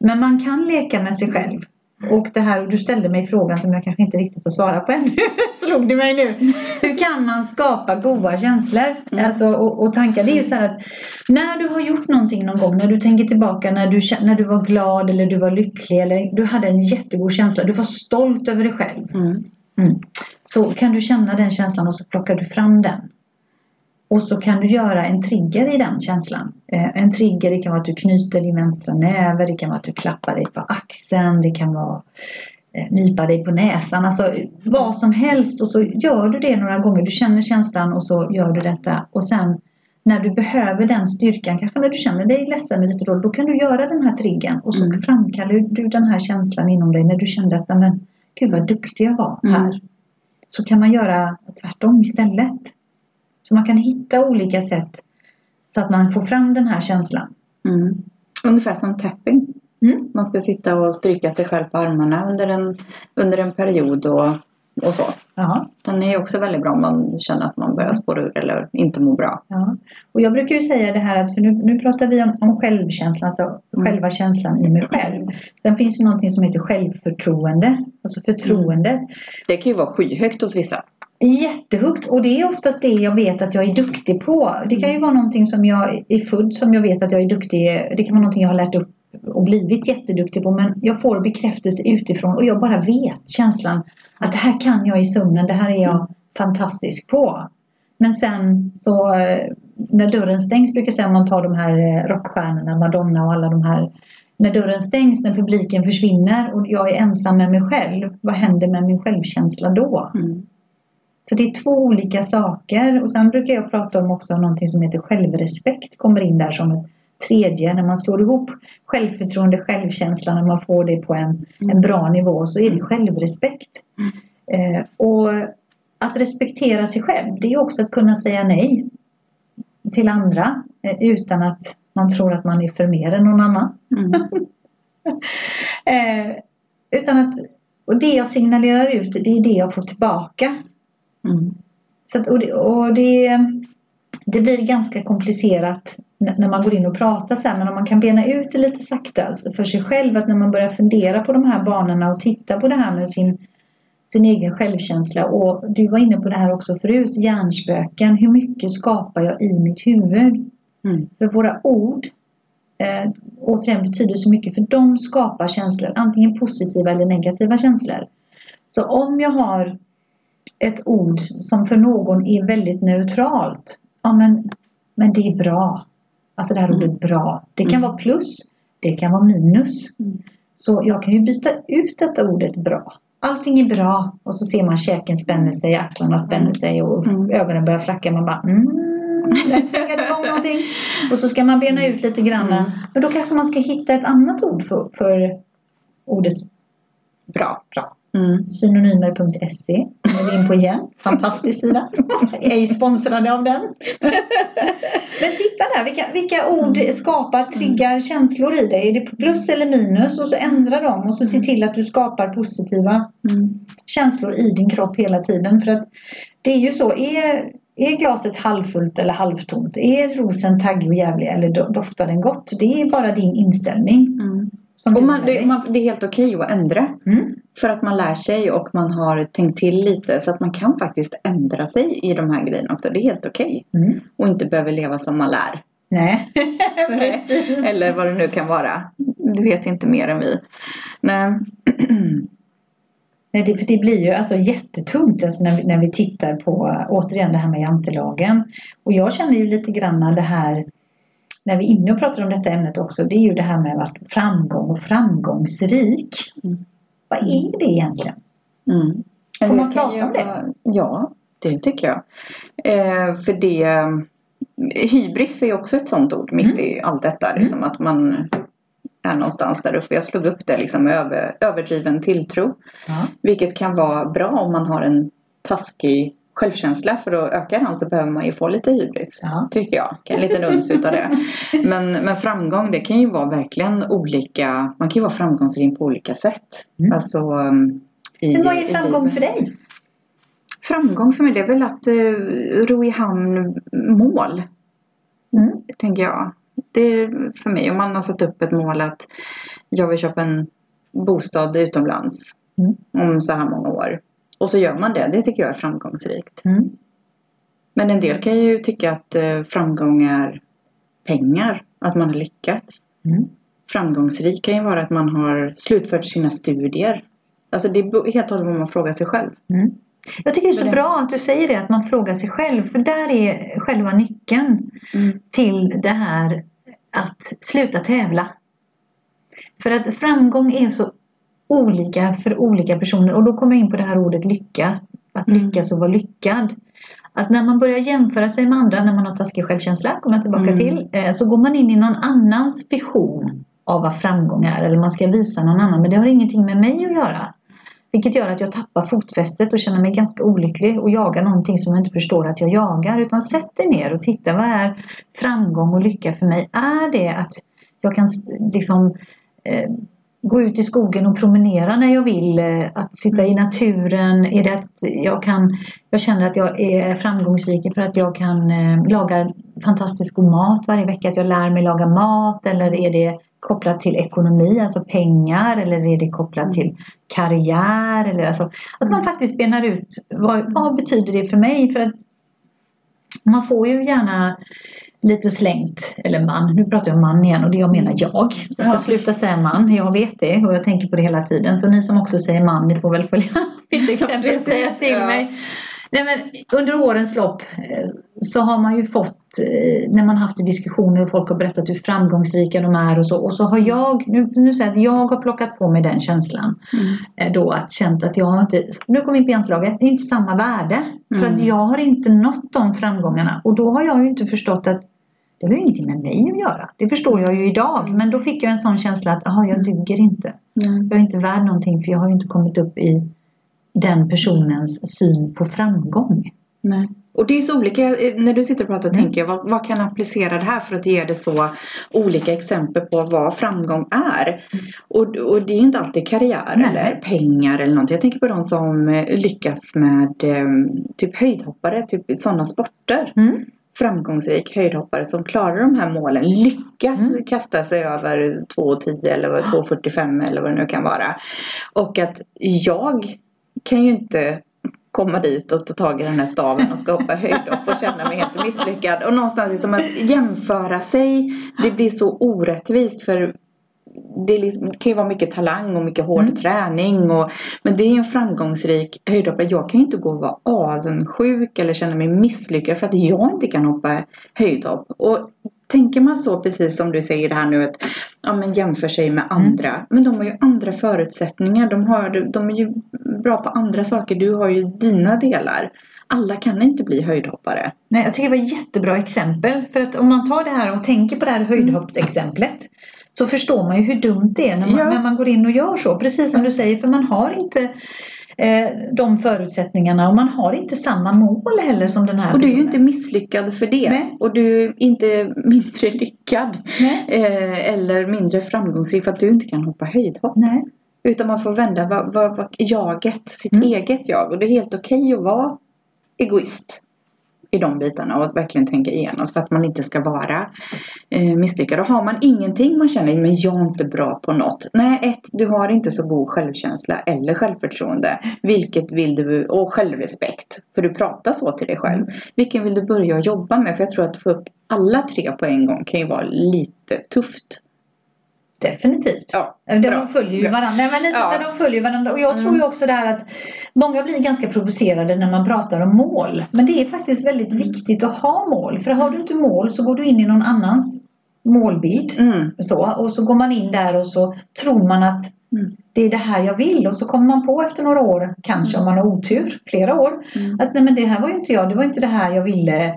men man kan leka med sig själv. Och det här, och du ställde mig frågan som jag kanske inte riktigt har svarat på ännu. Slog det mig nu. Hur kan man skapa goda känslor? Mm. Alltså, och, och tankar. Det är ju så här att när du har gjort någonting någon gång, när du tänker tillbaka när du, när du var glad eller du var lycklig eller du hade en jättegod känsla, du var stolt över dig själv. Mm. Mm. Så kan du känna den känslan och så plockar du fram den. Och så kan du göra en trigger i den känslan. Eh, en trigger det kan vara att du knyter din vänstra näve, det kan vara att du klappar dig på axeln, det kan vara eh, nypa dig på näsan. Alltså vad som helst och så gör du det några gånger. Du känner känslan och så gör du detta. Och sen när du behöver den styrkan, kanske när du känner dig ledsen lite då, då kan du göra den här triggern och så Mm. framkallar du den här känslan inom dig när du kände att men, gud vad duktig jag var här. Mm. Så kan man göra tvärtom istället. Så man kan hitta olika sätt så att man får fram den här känslan. Mm. Ungefär som tapping. Mm. Man ska sitta och stryka sig själv på armarna under en, under en period och, och så. Ja, Den är också väldigt bra om man känner att man börjar spåra ur eller inte mår bra. ja. Och jag brukar ju säga det här att, för nu, nu pratar vi om, om självkänslan, alltså Mm. själva känslan i mig själv. Sen finns ju någonting som heter självförtroende, alltså förtroende. Det kan ju vara skyhögt hos vissa. Jättehögt och det är oftast det jag vet att jag är duktig på. Det kan ju vara någonting som jag är född som jag vet att jag är duktig Det kan vara någonting jag har lärt upp och blivit jätteduktig på men jag får bekräftelse utifrån och jag bara vet känslan att det här kan jag i sömnen, det här är jag fantastisk på. Men sen så eh, när dörren stängs brukar jag säga om man tar de här eh, rockstjärnorna, Madonna och alla de här när dörren stängs, när publiken försvinner och jag är ensam med mig själv, vad händer med min självkänsla då? Mm. Så det är två olika saker. Och sen brukar jag prata om också någonting som heter självrespekt. Kommer in där som ett tredje. När man slår ihop självförtroende, självkänsla, när man får det på en, en bra nivå så är det självrespekt. Eh, och att respektera sig själv, det är också att kunna säga nej till andra eh, utan att man tror att man är för mer än någon annan. Mm. Eh, utan att, och det jag signalerar ut, det är det jag får tillbaka. Mm. Så att, och det, och det, det blir ganska komplicerat när man går in och pratar så här, men om man kan bena ut det lite sakta för sig själv, att när man börjar fundera på de här banorna och titta på det här med sin, sin egen självkänsla och du var inne på det här också förut, hjärnspöken, hur mycket skapar jag i mitt huvud? Mm. För våra ord eh, återigen betyder så mycket för de skapar känslor, antingen positiva eller negativa känslor. Så om jag har ett ord som för någon är väldigt neutralt. Ja men, men det är bra. Alltså det här Mm. ordet bra. Det kan Mm. vara plus. Det kan vara minus. Mm. Så jag kan ju byta ut detta ordet bra. Allting är bra och så ser man käken spänner sig, axlarna spänner sig och Mm. ögonen börjar flacka. Man bara mm, där triggade igång någonting. Och så ska man bena ut lite grann. Mm. Men då kanske man ska hitta ett annat ord för, för ordet Bra. bra. Mm. Synonymer.se kommer vi in på igen. Fantastisk sida. Ej sponsrade av den. Men titta där, vilka, vilka ord skapar, triggar känslor i dig? Är det plus eller minus? Och så ändra dem och så se till att du skapar positiva Mm. känslor i din kropp hela tiden. För att det är ju så, är, är glaset halvfullt eller halvtomt? Är rosen taggig och jävlig eller do- doftar den gott? Det är bara din inställning. Du man, det, man, det är helt okej att ändra. Mm. För att man lär sig och man har tänkt till lite. Så att man kan faktiskt ändra sig i de här grejerna också. Det är helt okej. Mm. Och inte behöver leva som man lär. Nej. Eller vad det nu kan vara. Du vet inte mer än vi. Nej. Nej, det, för det blir ju alltså jättetungt alltså när, vi, när vi tittar på återigen det här med jantelagen. Och jag känner ju lite grann det här när vi är inne och pratar om detta ämnet också. Det är ju det här med att framgång och framgångsrik. Mm. Vad är det egentligen? Mm. Får man prata om det? Ja, det tycker jag. Eh, för det... Hybris är också ett sånt ord mitt Mm. i allt detta. Liksom, Att man är någonstans där uppe. Jag slog upp det liksom över, överdriven tilltro. Ja. Vilket kan vara bra om man har en taskig självkänsla. För att öka den så behöver man ju få lite hybris. Ja. Tycker jag. En liten uns utav det. Men, men framgång det kan ju vara verkligen olika. Man kan ju vara framgångsrik på olika sätt. Mm. Alltså, i, Men vad är framgång för dig? Framgång för mig det är väl att uh, ro i hamn mål. Mm. Tänker jag. Det är för mig. Om man har satt upp ett mål att jag vill köpa en bostad utomlands. Mm. Om så här många år. Och så gör man det. Det tycker jag är framgångsrikt. Mm. Men en del kan ju tycka att uh, framgång är pengar. Att man har lyckats. Mm. Framgångsrik kan ju vara att man har slutfört sina studier. Alltså det är helt och hållet vad man frågar sig själv. Mm. Jag tycker det är så det- bra att du säger det, att man frågar sig själv. För där är själva nyckeln till det här att sluta tävla. För att framgång är så olika för olika personer. Och då kommer jag in på det här ordet lycka. Att Mm. lyckas och vara lyckad. Att när man börjar jämföra sig med andra, när man har taskig självkänsla, kommer jag tillbaka Mm. till, eh, så går man in i någon annans vision av vad framgång är. Eller man ska visa någon annan. Men det har ingenting med mig att göra. Vilket gör att jag tappar fotfästet och känner mig ganska olycklig och jagar någonting som jag inte förstår att jag jagar. Utan sätt dig ner och titta, vad är framgång och lycka för mig? Är det att jag kan liksom eh, gå ut i skogen och promenera när jag vill? Eh, att sitta i naturen? Är det att jag kan jag känner att jag är framgångsrik för att jag kan eh, laga fantastisk god mat varje vecka? Att jag lär mig laga mat? Eller är det kopplat till ekonomi, alltså pengar? Eller är det kopplat till karriär? Eller alltså, att man faktiskt benar ut vad, vad betyder det för mig? För att man får ju gärna lite slängt, eller man, nu pratar jag om man igen och det jag menar jag. Jag ska Ja. sluta säga man, jag vet det och jag tänker på det hela tiden. Så ni som också säger man, ni får väl följa mitt exempel och säga till ja. mig. Nej, men under årens lopp eh, så har man ju fått, eh, när man haft diskussioner och folk har berättat hur framgångsrika de är och så. Och så har jag, nu, nu säger jag att jag har plockat på mig den känslan. eh, Då att känt att jag har inte, nu kommer in på jantelaget, inte samma värde. För Mm. att jag har inte nått de framgångarna. Och då har jag ju inte förstått att det har ju ingenting med mig att göra. Det förstår jag ju idag. Men då fick jag en sån känsla att, aha, jag duger inte. Jag är inte värd någonting för jag har ju inte kommit upp i den personens syn på framgång. Nej. Och det är så olika, när du sitter och pratar Mm. tänker jag, vad, vad kan applicera det här för att ge det så olika exempel på vad framgång är? Och, och det är inte alltid karriär Nej. eller pengar eller någonting. Jag tänker på de som eh, lyckas med eh, typ höjdhoppare, typ sådana sporter. Mm. Framgångsrik höjdhoppare som klarar de här målen, lyckas Mm. kasta sig över 2,10 eller vad- 2,45 eller vad det nu kan vara. Och att jag kan ju inte komma dit och ta tag i den här staven och ska hoppa höjdhopp och känna mig helt misslyckad. Och någonstans liksom att jämföra sig, det blir så orättvist för det, liksom, det kan ju vara mycket talang och mycket hård Mm. träning. Och, men det är en framgångsrik höjdhoppare. Jag kan ju inte gå och vara avundsjuk eller känna mig misslyckad för att jag inte kan hoppa höjdhopp. Och tänker man så precis som du säger det här nu att ja, men jämför sig med andra. Men de har ju andra förutsättningar. De, har, de är ju bra på andra saker. Du har ju dina delar. Alla kan inte bli höjdhoppare. Nej, jag tycker det var ett jättebra exempel. För att om man tar det här och tänker på det här höjdhoppsexemplet så förstår man ju hur dumt det är när man, Ja. när man går in och gör så. Precis som du säger, för man har inte eh, de förutsättningarna och man har inte samma mål heller som den här Och du är ju inte misslyckad för det. Nej. Och du är inte mindre lyckad. Eh, eller mindre framgångsrik för att du inte kan hoppa höjdhopp. Nej. Utan man får vända vad, vad, vad, jaget, sitt Mm. eget jag. Och det är helt okej att vara egoist i de bitarna och att verkligen tänka igenom för att man inte ska vara eh, misslyckad. Och har man ingenting man känner, men jag är inte bra på något. Nej, ett, du har inte så god självkänsla eller självförtroende. Vilket vill du, och självrespekt. För du pratar så till dig själv. Vilken vill du börja jobba med? För jag tror att få upp alla tre på en gång kan ju vara lite tufft. Definitivt. Ja, De bra. följer ju Bra. varandra. Men lite Ja. de följer varandra. Och jag tror ju Mm. också det här att många blir ganska provocerade när man pratar om mål. Men det är faktiskt väldigt viktigt att ha mål. För har du inte mål så går du in i någon annans målbild. Mm. Så, och så går man in där och så tror man att Mm. det är det här jag vill. Och så kommer man på efter några år, kanske om man har otur, flera år. Mm. Att nej men det här var ju inte jag, det var inte det här jag ville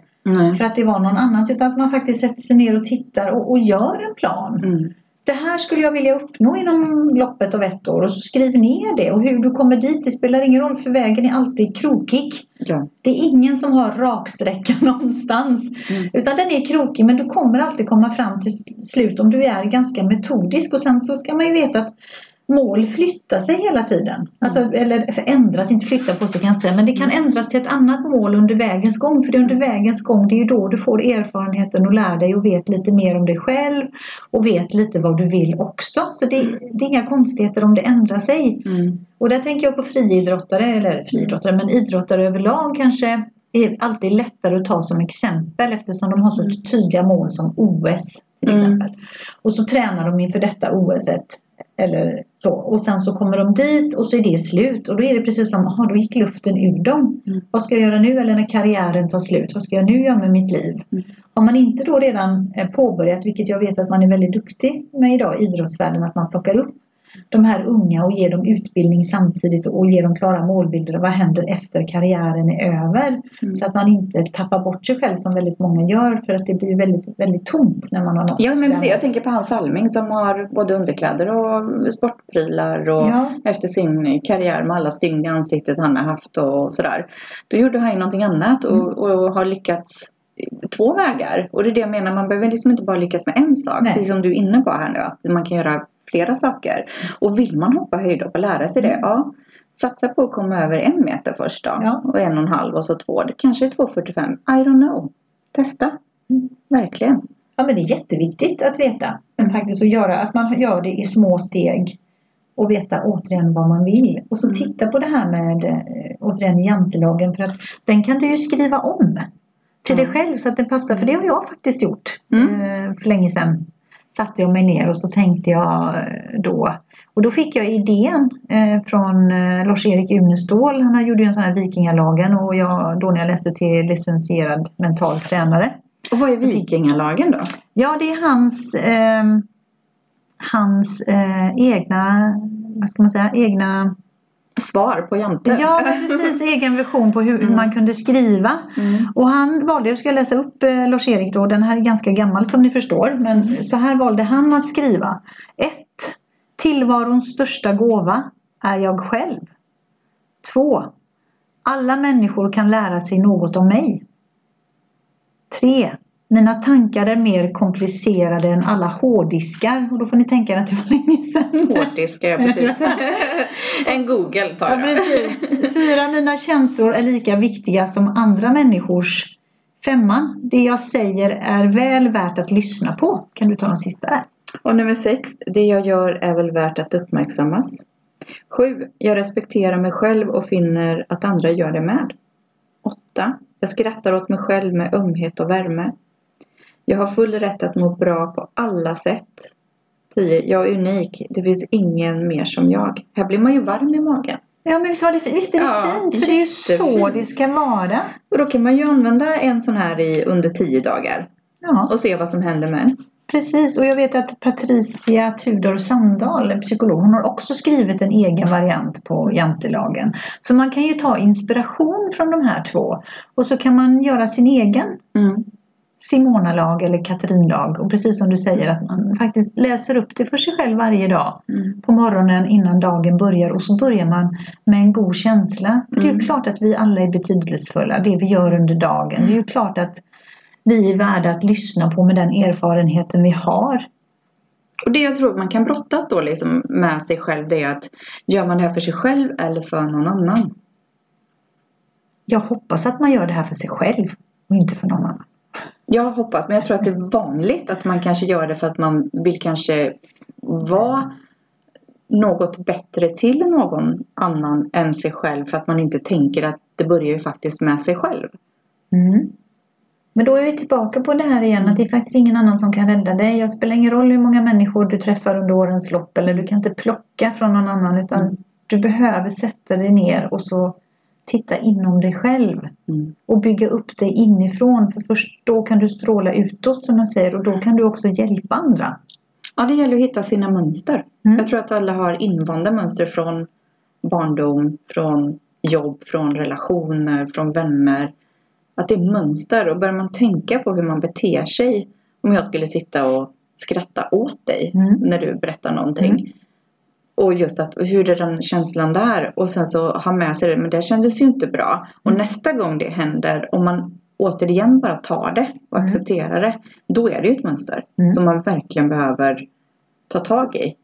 för att det var någon annans. Utan att man faktiskt sätter sig ner och tittar och, och gör en plan. Det här skulle jag vilja uppnå inom loppet av ett år och så skriv ner det och hur du kommer dit det spelar ingen roll för vägen är alltid krokig. Ja. Det är ingen som har raksträcka någonstans Mm. utan den är krokig men du kommer alltid komma fram till slut om du är ganska metodisk och sen så ska man ju veta att mål flyttar sig hela tiden. Alltså, eller förändras, inte flytta på sig kan jag inte säga men det kan ändras till ett annat mål under vägens gång för det är under vägens gång det är ju då du får erfarenheten och lär dig och vet lite mer om dig själv och vet lite vad du vill också. Så det, det är inga konstigheter om det ändrar sig. Mm. Och där tänker jag på friidrottare, eller friidrottare, men idrottare överlag kanske är alltid lättare att ta som exempel eftersom de har så Mm. tydliga mål som OS till Mm. exempel. Och så tränar de inför detta OS eller så. Och sen så kommer de dit och så är det slut. Och då är det precis som, aha, då gick luften ur dem. Mm. Vad ska jag göra nu? Eller när karriären tar slut, vad ska jag nu göra med mitt liv? Mm. Har man inte då redan eh, påbörjat, vilket jag vet att man är väldigt duktig med idag i idrottsvärlden, att man plockar upp de här unga och ger dem utbildning samtidigt och ger dem klara målbilder. Vad händer efter karriären är över? Mm. Så att man inte tappar bort sig själv som väldigt många gör för att det blir väldigt, väldigt tomt när man har nått Ja men precis, jag tänker på Hans Salming som har både underkläder och sportprylar och Ja. efter sin karriär med alla stygn i ansiktet han har haft och sådär. Då gjorde han ju någonting annat och, Mm. och har lyckats två vägar. Och det är det jag menar, man behöver liksom inte bara lyckas med en sak. Nej. Precis som du är inne på här nu, att man kan göra flera saker. Och vill man hoppa höjdhopp och lära sig det, Mm. ja. Satsa på att komma över en meter först då. Ja. Och en och en halv och så två. Det kanske är 2,45. I don't know. Testa. Mm. Verkligen. Ja men det är jätteviktigt att veta. Men faktiskt att göra, att man gör det i små steg. Och veta återigen vad man vill. Och så Mm. titta på det här med eh, återigen jantelagen. För att den kan du ju skriva om. Till dig själv så att den passar. För det har jag faktiskt gjort. Mm. Eh, för länge sedan. Satte jag mig ner och så tänkte jag eh, då. Och då fick jag idén eh, från eh, Lars-Erik Unestål. Han gjorde ju en sån här Vikingalagen. Och jag då när jag läste till licensierad mental tränare. Och vad är vikingalagen då? Ja, det är hans, eh, hans eh, egna, vad ska man säga, egna, Svar på Jante. ja precis, egen vision på hur, hur Mm. man kunde skriva. Mm. Och han valde, jag ska läsa upp eh, Lars-Erik då, den här är ganska gammal som ni förstår, men så här valde han att skriva. 1. Tillvarons största gåva är jag själv. 2. Alla människor kan lära sig något om mig. 3. Mina tankar är mer komplicerade än alla hårddiskar. Och då får ni tänka att det var länge sedan. Hårddisk, ja precis. en Google tar Ja, jag. precis. Fyra, mina känslor är lika viktiga som andra människors. Femman, det jag säger är väl värt att lyssna på. Kan du ta de sista där? Och nummer sex, det jag gör är väl värt att uppmärksammas. Sju, jag respekterar mig själv och finner att andra gör det med. Åtta, jag skrattar åt mig själv med ömhet och värme. Jag har full rätt att må bra på alla sätt. 10. Jag är unik. Det finns ingen mer som jag. Här blir man ju varm i magen. Ja men visst, var det, visst är det Ja, fint? För det är ju så det ska vara. Och då kan man ju använda en sån här i under 10 dagar. Ja, Och se vad som händer med en. precis. Och jag vet att Patricia Tudor Sandahl, en psykolog, hon har också skrivit en egen variant på jantelagen. Så man kan ju ta inspiration från de här två. Och så kan man göra sin egen Mm. Simona-lag eller Katrin-lag. Och precis som du säger att man faktiskt läser upp det för sig själv varje dag. Mm. På morgonen innan dagen börjar och så börjar man med en god känsla. För Det är ju Mm. klart att vi alla är betydelsefulla. Det vi gör under dagen. Det är ju klart att vi är värda att lyssna på med den erfarenheten vi har. Och det jag tror man kan brottas då liksom med sig själv det är att gör man det här för sig själv eller för någon annan? Jag hoppas att man gör det här för sig själv. och inte för någon annan. Jag hoppas, men jag tror att det är vanligt att man kanske gör det för att man vill kanske vara något bättre till någon annan än sig själv för att man inte tänker att det börjar ju faktiskt med sig själv. Mm. Men då är vi tillbaka på det här igen att det är faktiskt ingen annan som kan rädda dig. Det spelar ingen roll hur många människor du träffar under årens lopp eller du kan inte plocka från någon annan utan Mm. du behöver sätta dig ner och så titta inom dig själv Mm. och bygga upp dig inifrån för först då kan du stråla utåt som jag säger och då kan du också hjälpa andra. Ja, det gäller att hitta sina mönster. Mm. Jag tror att alla har invanda mönster från barndom, från jobb, från relationer, från vänner. Att det är mönster och börjar man tänka på hur man beter sig. Om jag skulle sitta och skratta åt dig Mm. när du berättar någonting. Mm. Och just att hur är den känslan där? Och sen så ha med sig det, men det kändes ju inte bra. Och Mm. nästa gång det händer, om man återigen bara tar det och Mm. accepterar det. Då är det ju ett mönster Mm. som man verkligen behöver ta tag i.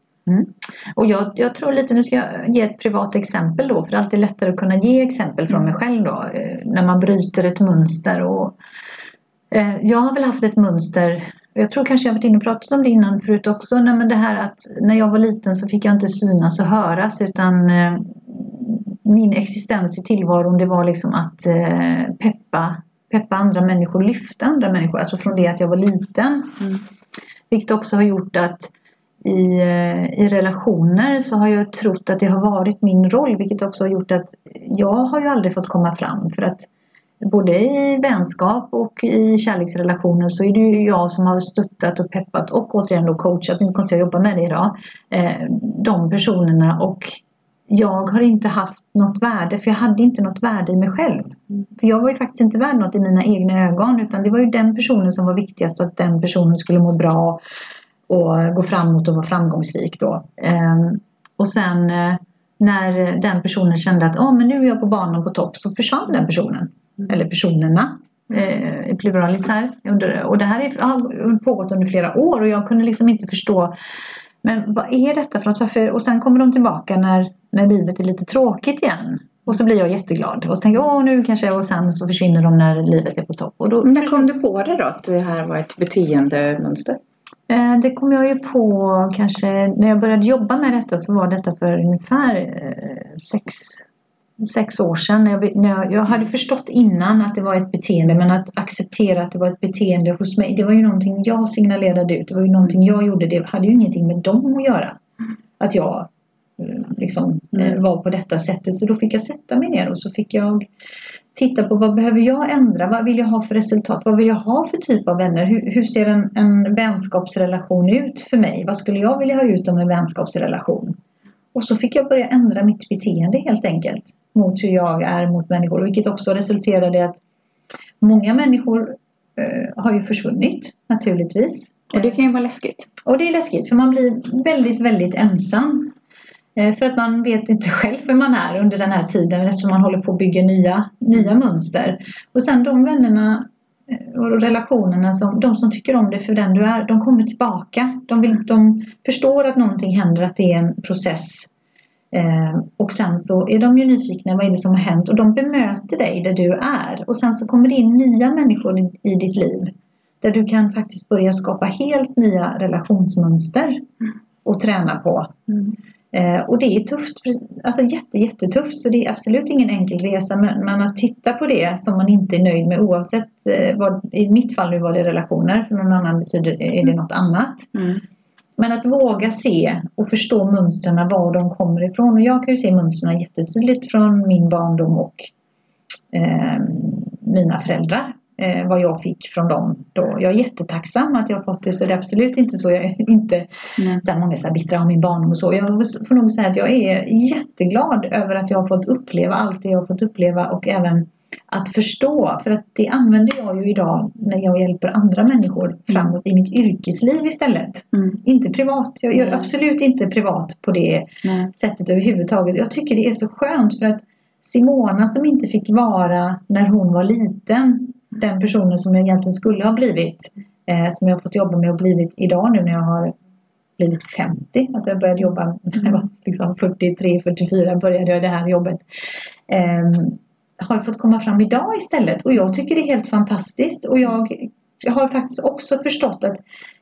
Och jag, jag tror lite, nu ska jag ge ett privat exempel då för det är alltid lättare att kunna ge exempel från mig själv då eh, när man bryter ett mönster. Och, eh, jag har väl haft ett mönster, jag tror kanske jag varit inne och pratat om det innan förut också, nej, men det här att när jag var liten så fick jag inte synas och höras utan eh, min existens i tillvaron det var liksom att eh, peppa, peppa andra människor, lyfta andra människor, alltså från det att jag var liten. Mm. Vilket också har gjort att i, eh, i relationer så har jag trott att det har varit min roll vilket också har gjort att jag har ju aldrig fått komma fram för att både i vänskap och i kärleksrelationer så är det ju jag som har stöttat och peppat och återigen då coachat, nu inte konstigt jag jobbar med det idag, eh, de personerna och jag har inte haft något värde för jag hade inte något värde i mig själv. För jag var ju faktiskt inte värd något i mina egna ögon utan det var ju den personen som var viktigast och att den personen skulle må bra och gå framåt och vara framgångsrik då. Ehm, och sen eh, när den personen kände att oh, men nu är jag på banan på topp så försvann den personen. Eller personerna eh, i pluralis här. Och det här är, har pågått under flera år och jag kunde liksom inte förstå men vad är detta för något? Varför? Och sen kommer de tillbaka när, när livet är lite tråkigt igen. Och så blir jag jätteglad. Och så tänker jag, åh nu kanske, och sen så försvinner de när livet är på topp. Och då, när kom du på det då? Att det här var ett beteendemönster? Eh, Det kom jag ju på kanske när jag började jobba med detta så var detta för ungefär eh, sex, sex år sedan. När jag, när jag, jag hade förstått innan att det var ett beteende men att acceptera att det var ett beteende hos mig det var ju någonting jag signalerade ut. Det var ju någonting jag gjorde. Det hade ju ingenting med dem att göra. Att jag eh, liksom eh, Mm. var på detta sättet. Så då fick jag sätta mig ner och så fick jag titta på vad behöver jag ändra? Vad vill jag ha för resultat? Vad vill jag ha för typ av vänner? Hur, hur ser en, en vänskapsrelation ut för mig? Vad skulle jag vilja ha ut av en vänskapsrelation? Och så fick jag börja ändra mitt beteende helt enkelt mot hur jag är mot människor. Vilket också resulterade i att många människor eh, har ju försvunnit naturligtvis. Och det kan ju vara läskigt. Och det är läskigt för man blir väldigt, väldigt ensam. Eh, För att man vet inte själv hur man är under den här tiden eftersom man håller på att bygga nya, nya mönster. Och sen de vännerna eh, och relationerna, som, de som tycker om dig för den du är, de kommer tillbaka. De, vill, de förstår att någonting händer, att det är en process. Eh, och sen så är de ju nyfikna, vad är det som har hänt? Och de bemöter dig där du är. Och sen så kommer det in nya människor i, i ditt liv. Där du kan faktiskt börja skapa helt nya relationsmönster och träna på. Eh, och det är tufft, alltså jätte, jättetufft så det är absolut ingen enkel resa men, men att titta på det som man inte är nöjd med oavsett eh, vad, i mitt fall nu var det relationer för någon annan betyder är det något annat. Mm. Men att våga se och förstå mönstren var de kommer ifrån och jag kan ju se mönstren jättetydligt från min barndom och eh, mina föräldrar. Eh, vad jag fick från dem då. Jag är jättetacksam att jag har fått det så det är absolut inte så. Jag är inte Nej. så här, många så här bittra om min barndom och så. Jag får nog säga att jag är jätteglad över att jag har fått uppleva allt det jag har fått uppleva och även att förstå. För att det använder jag ju idag när jag hjälper andra människor framåt i mitt yrkesliv istället. Mm. Inte privat. Jag gör Nej. absolut inte privat på det sättet överhuvudtaget. Jag tycker det är så skönt för att Simona som inte fick vara när hon var liten den personen som jag egentligen skulle ha blivit eh, som jag har fått jobba med och blivit idag nu när jag har blivit 50. Alltså jag började jobba när jag var liksom 43, 44 började jag det här jobbet. Ehm, har fått komma fram idag istället och jag tycker det är helt fantastiskt och jag, har faktiskt också förstått att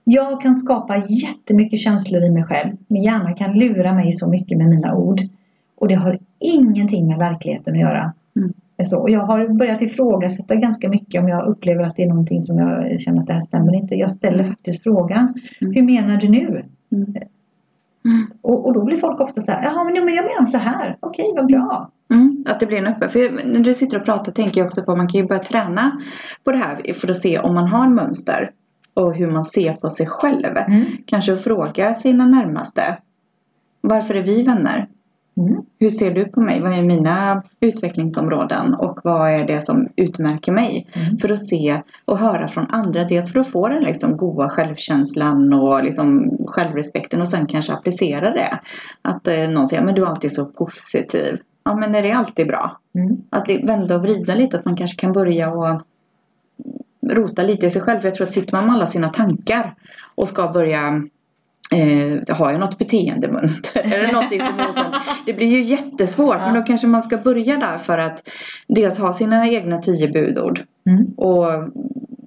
jag kan skapa jättemycket känslor i mig själv. Min hjärna kan lura mig så mycket med mina ord. Och det har ingenting med verkligheten att göra. Mm. Så, och jag har börjat ifrågasätta ganska mycket om jag upplever att det är någonting som jag känner att det här stämmer inte. Jag ställer faktiskt frågan. Mm. Hur menar du nu? Mm. Och, och då blir folk ofta så här. Jaha men, men jag menar så här. Okej vad bra. Mm, att det blir en öppen. För när du sitter och pratar tänker jag också på att man kan ju börja träna på det här för att se om man har mönster. Och hur man ser på sig själv. Mm. Kanske fråga sina närmaste. Varför är vi vänner? Mm. Hur ser du på mig? Vad är mina utvecklingsområden? Och vad är det som utmärker mig? Mm. För att se och höra från andra. Dels för att få den liksom goda självkänslan och liksom självrespekten. Och sen kanske applicera det. Att eh, någon säger men du är alltid så positiv. Ja men är det alltid bra? Mm. Att det vända och vrida lite. Att man kanske kan börja och rota lite i sig själv. För jag tror att sitter man med alla sina tankar och ska börja Eh, har jag något beteendemönster? Eller någonting som är sen, Det blir ju jättesvårt. Ja. Men då kanske man ska börja där för att dels ha sina egna tio budord. Mm. Och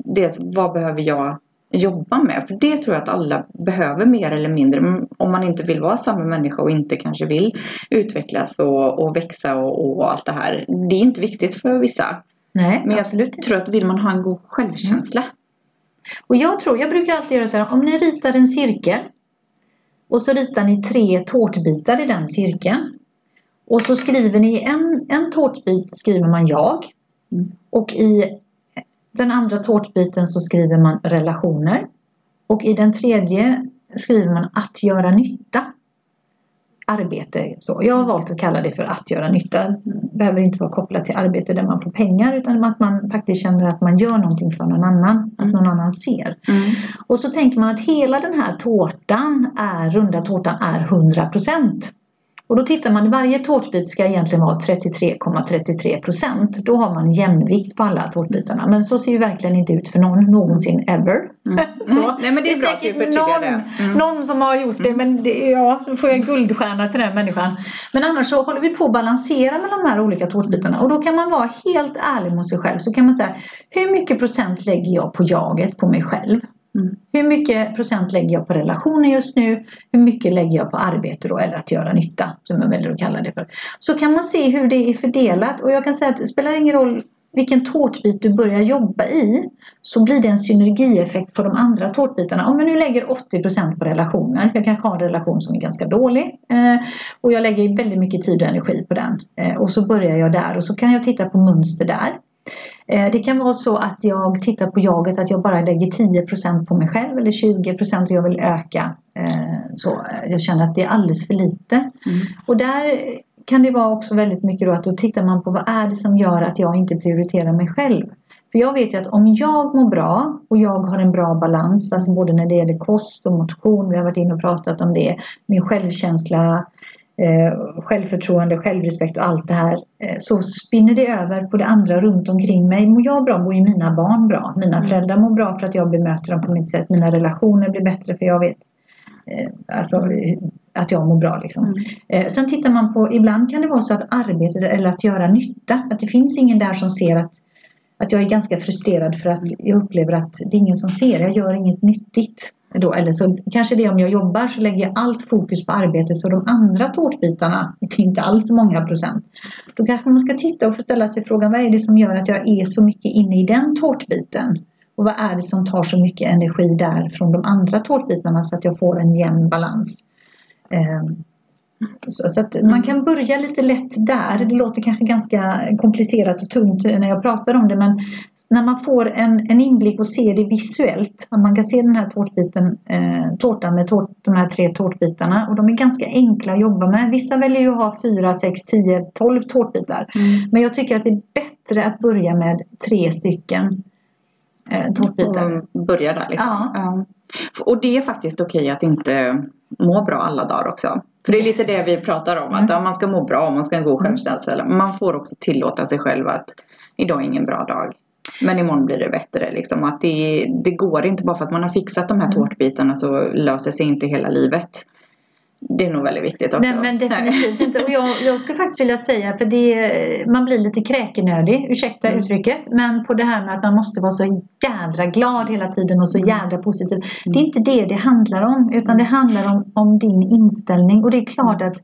dels vad behöver jag jobba med? För det tror jag att alla behöver mer eller mindre. Mm, Om man inte vill vara samma människa och inte kanske vill utvecklas och, och växa och, och allt det här. Det är inte viktigt för vissa. Nej, Men jag absolut tror att vill man ha en god självkänsla. Och jag tror, jag brukar alltid göra så här, om ni ritar en cirkel och så ritar ni tre tårtbitar i den cirkeln. Och så skriver ni i en, en tårtbit skriver man jag. Mm. Och i den andra tårtbiten så skriver man relationer. Och i den tredje skriver man att göra nytta. Arbete. Så. Jag har valt att kalla det för att göra nytta. Det behöver inte vara kopplat till arbete där man får pengar utan att man faktiskt känner att man gör någonting för någon annan. Att Mm. någon annan ser. Mm. Och så tänker man att hela den här tårtan är, runda tårtan är 100%. Och då tittar man, varje tårtbit ska egentligen vara 33,33%. Då har man jämvikt på alla tårtbitarna. Men så ser ju verkligen inte ut för någon någonsin ever. Mm. Så. Nej men det är, att du säkert någon, det. Mm. någon som har gjort det men det, ja, då får jag en guldstjärna till den människan. Men annars så håller vi på att balansera med de här olika tårtbitarna och då kan man vara helt ärlig mot sig själv. Så kan man säga, hur mycket procent lägger jag på jaget, på mig själv? Mm. Hur mycket procent lägger jag på relationer just nu? Hur mycket lägger jag på arbete då eller att göra nytta som jag väljer att kalla det för. Så kan man se hur det är fördelat och jag kan säga att det spelar ingen roll vilken tårtbit du börjar jobba i så blir det en synergieffekt på de andra tårtbitarna. Om jag nu lägger 80% på relationer, jag kanske har en relation som är ganska dålig eh, och jag lägger väldigt mycket tid och energi på den eh, och så börjar jag där och så kan jag titta på mönster där. Eh, Det kan vara så att jag tittar på jaget att jag bara lägger 10% på mig själv eller 20% och jag vill öka. eh, Så jag känner att det är alldeles för lite. Mm. Och där kan det vara också väldigt mycket då att då tittar man på vad är det som gör att jag inte prioriterar mig själv. För jag vet ju att om jag mår bra och jag har en bra balans, alltså både när det gäller kost och motion, vi har varit inne och pratat om det, min självkänsla, eh, självförtroende, självrespekt och allt det här eh, så spinner det över på det andra runt omkring mig. Mår jag bra mår ju mina barn bra. Mina Mm. föräldrar mår bra för att jag bemöter dem på mitt sätt. Mina relationer blir bättre för jag vet eh, alltså, att jag mår bra. Liksom. Mm. Eh, sen tittar man på, ibland kan det vara så att arbete eller att göra nytta, att det finns ingen där som ser att, att jag är ganska frustrerad för att jag upplever att det är ingen som ser, jag gör inget nyttigt. Då, eller så kanske det är om jag jobbar så lägger jag allt fokus på arbetet så de andra tårtbitarna, det är inte alls många procent. Då kanske man ska titta och ställa sig frågan vad är det som gör att jag är så mycket inne i den tårtbiten? Och vad är det som tar så mycket energi där från de andra tårtbitarna så att jag får en jämn balans? Ehm, så, så att man kan börja lite lätt där. Det låter kanske ganska komplicerat och tungt när jag pratar om det men när man får en, en inblick och ser det visuellt, att man kan se den här tårtbiten, eh, tårtan med tårt, de här tre tårtbitarna och de är ganska enkla att jobba med. Vissa väljer ju att ha 4, 6, 10, 12 tårtbitar. Mm. Men jag tycker att det är bättre att börja med tre stycken eh, tårtbitar. Och börja där liksom. Ja. Ja. Och det är faktiskt okej att inte må bra alla dagar också. För det är lite det vi pratar om. Att Mm. ja, man ska må bra och man ska ha en god Mm. självkänsla. Man får också tillåta sig själv att idag är ingen bra dag. Men imorgon blir det bättre. Liksom. Att det, det går inte bara för att man har fixat de här Mm. tårtbitarna så löser sig inte hela livet. Det är nog väldigt viktigt också. Nej men definitivt inte. Och jag, jag skulle faktiskt vilja säga, för det, man blir lite kräkenödig, ursäkta Mm. uttrycket. Men på det här med att man måste vara så jädra glad hela tiden och så Mm. jädra positiv. Det är inte det det handlar om. Utan det handlar om, om din inställning. Och det är klart att,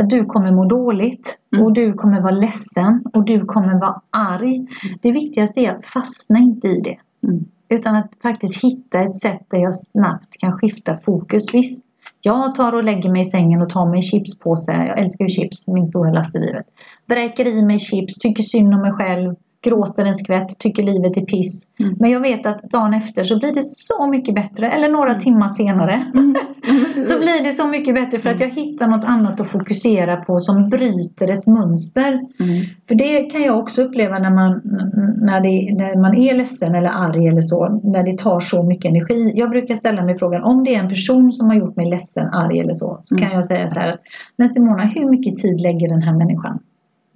att du kommer må dåligt. Mm. Och du kommer vara ledsen. Och du kommer vara arg. Det viktigaste är att fastna inte i det. Mm. Utan att faktiskt hitta ett sätt där jag snabbt kan skifta fokus. Visst, jag tar och lägger mig i sängen och tar mig en chipspåse. Jag älskar ju chips, min stora last i livet. Vräker i mig chips, tycker synd om mig själv. Gråter en skvätt, tycker livet är piss. Mm. Men jag vet att dagen efter så blir det så mycket bättre. Eller några timmar senare. Mm. så blir det så mycket bättre för att jag hittar något annat att fokusera på som bryter ett mönster. Mm. För det kan jag också uppleva när man, när, det, när man är ledsen eller arg eller så. När det tar så mycket energi. Jag brukar ställa mig frågan om det är en person som har gjort mig ledsen, arg eller så. Så kan Mm. jag säga så här. Men Simona, hur mycket tid lägger den här människan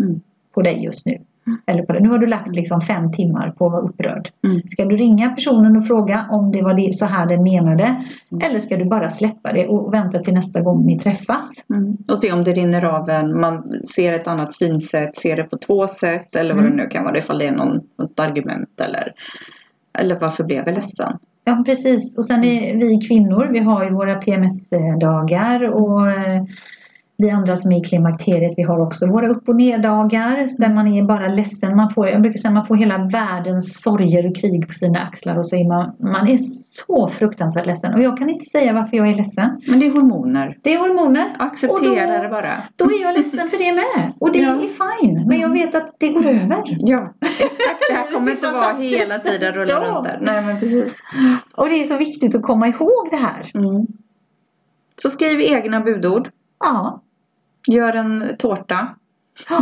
Mm. på dig just nu? Eller på det. Nu har du lagt liksom fem timmar på att vara upprörd. Mm. Ska du ringa personen och fråga om det var det, så här den menade? Mm. Eller ska du bara släppa det och vänta till nästa gång ni träffas? Mm. Och se om det rinner av en. Man ser ett annat synsätt, ser det på två sätt eller vad Mm. det nu kan vara. Ifall det är någon, något argument eller, eller varför blev jag ledsen? Ja precis. Och sen är vi kvinnor, vi har ju våra PMS-dagar och eh, vi andra som är i klimakteriet, vi har också våra upp och ner-dagar där man är bara ledsen. Man får, jag brukar säga man får hela världens sorger och krig på sina axlar och så är man, man är så fruktansvärt ledsen. Och jag kan inte säga varför jag är ledsen. Men det är hormoner. Det är hormoner. Acceptera då- det bara. Då är jag ledsen för det med. Och det Ja. är fine. Men jag vet att det går över. Ja, exakt. Det här kommer Det inte vara hela tiden rulla Ja. runt där. Nej, men precis. Och det är så viktigt att komma ihåg det här. Mm. Så skriv egna budord. Ja. Gör en tårta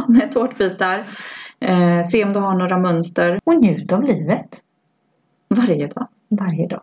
med tårtbitar. Eh, se om du har några mönster Och njut av livet. varje dag. Varje dag.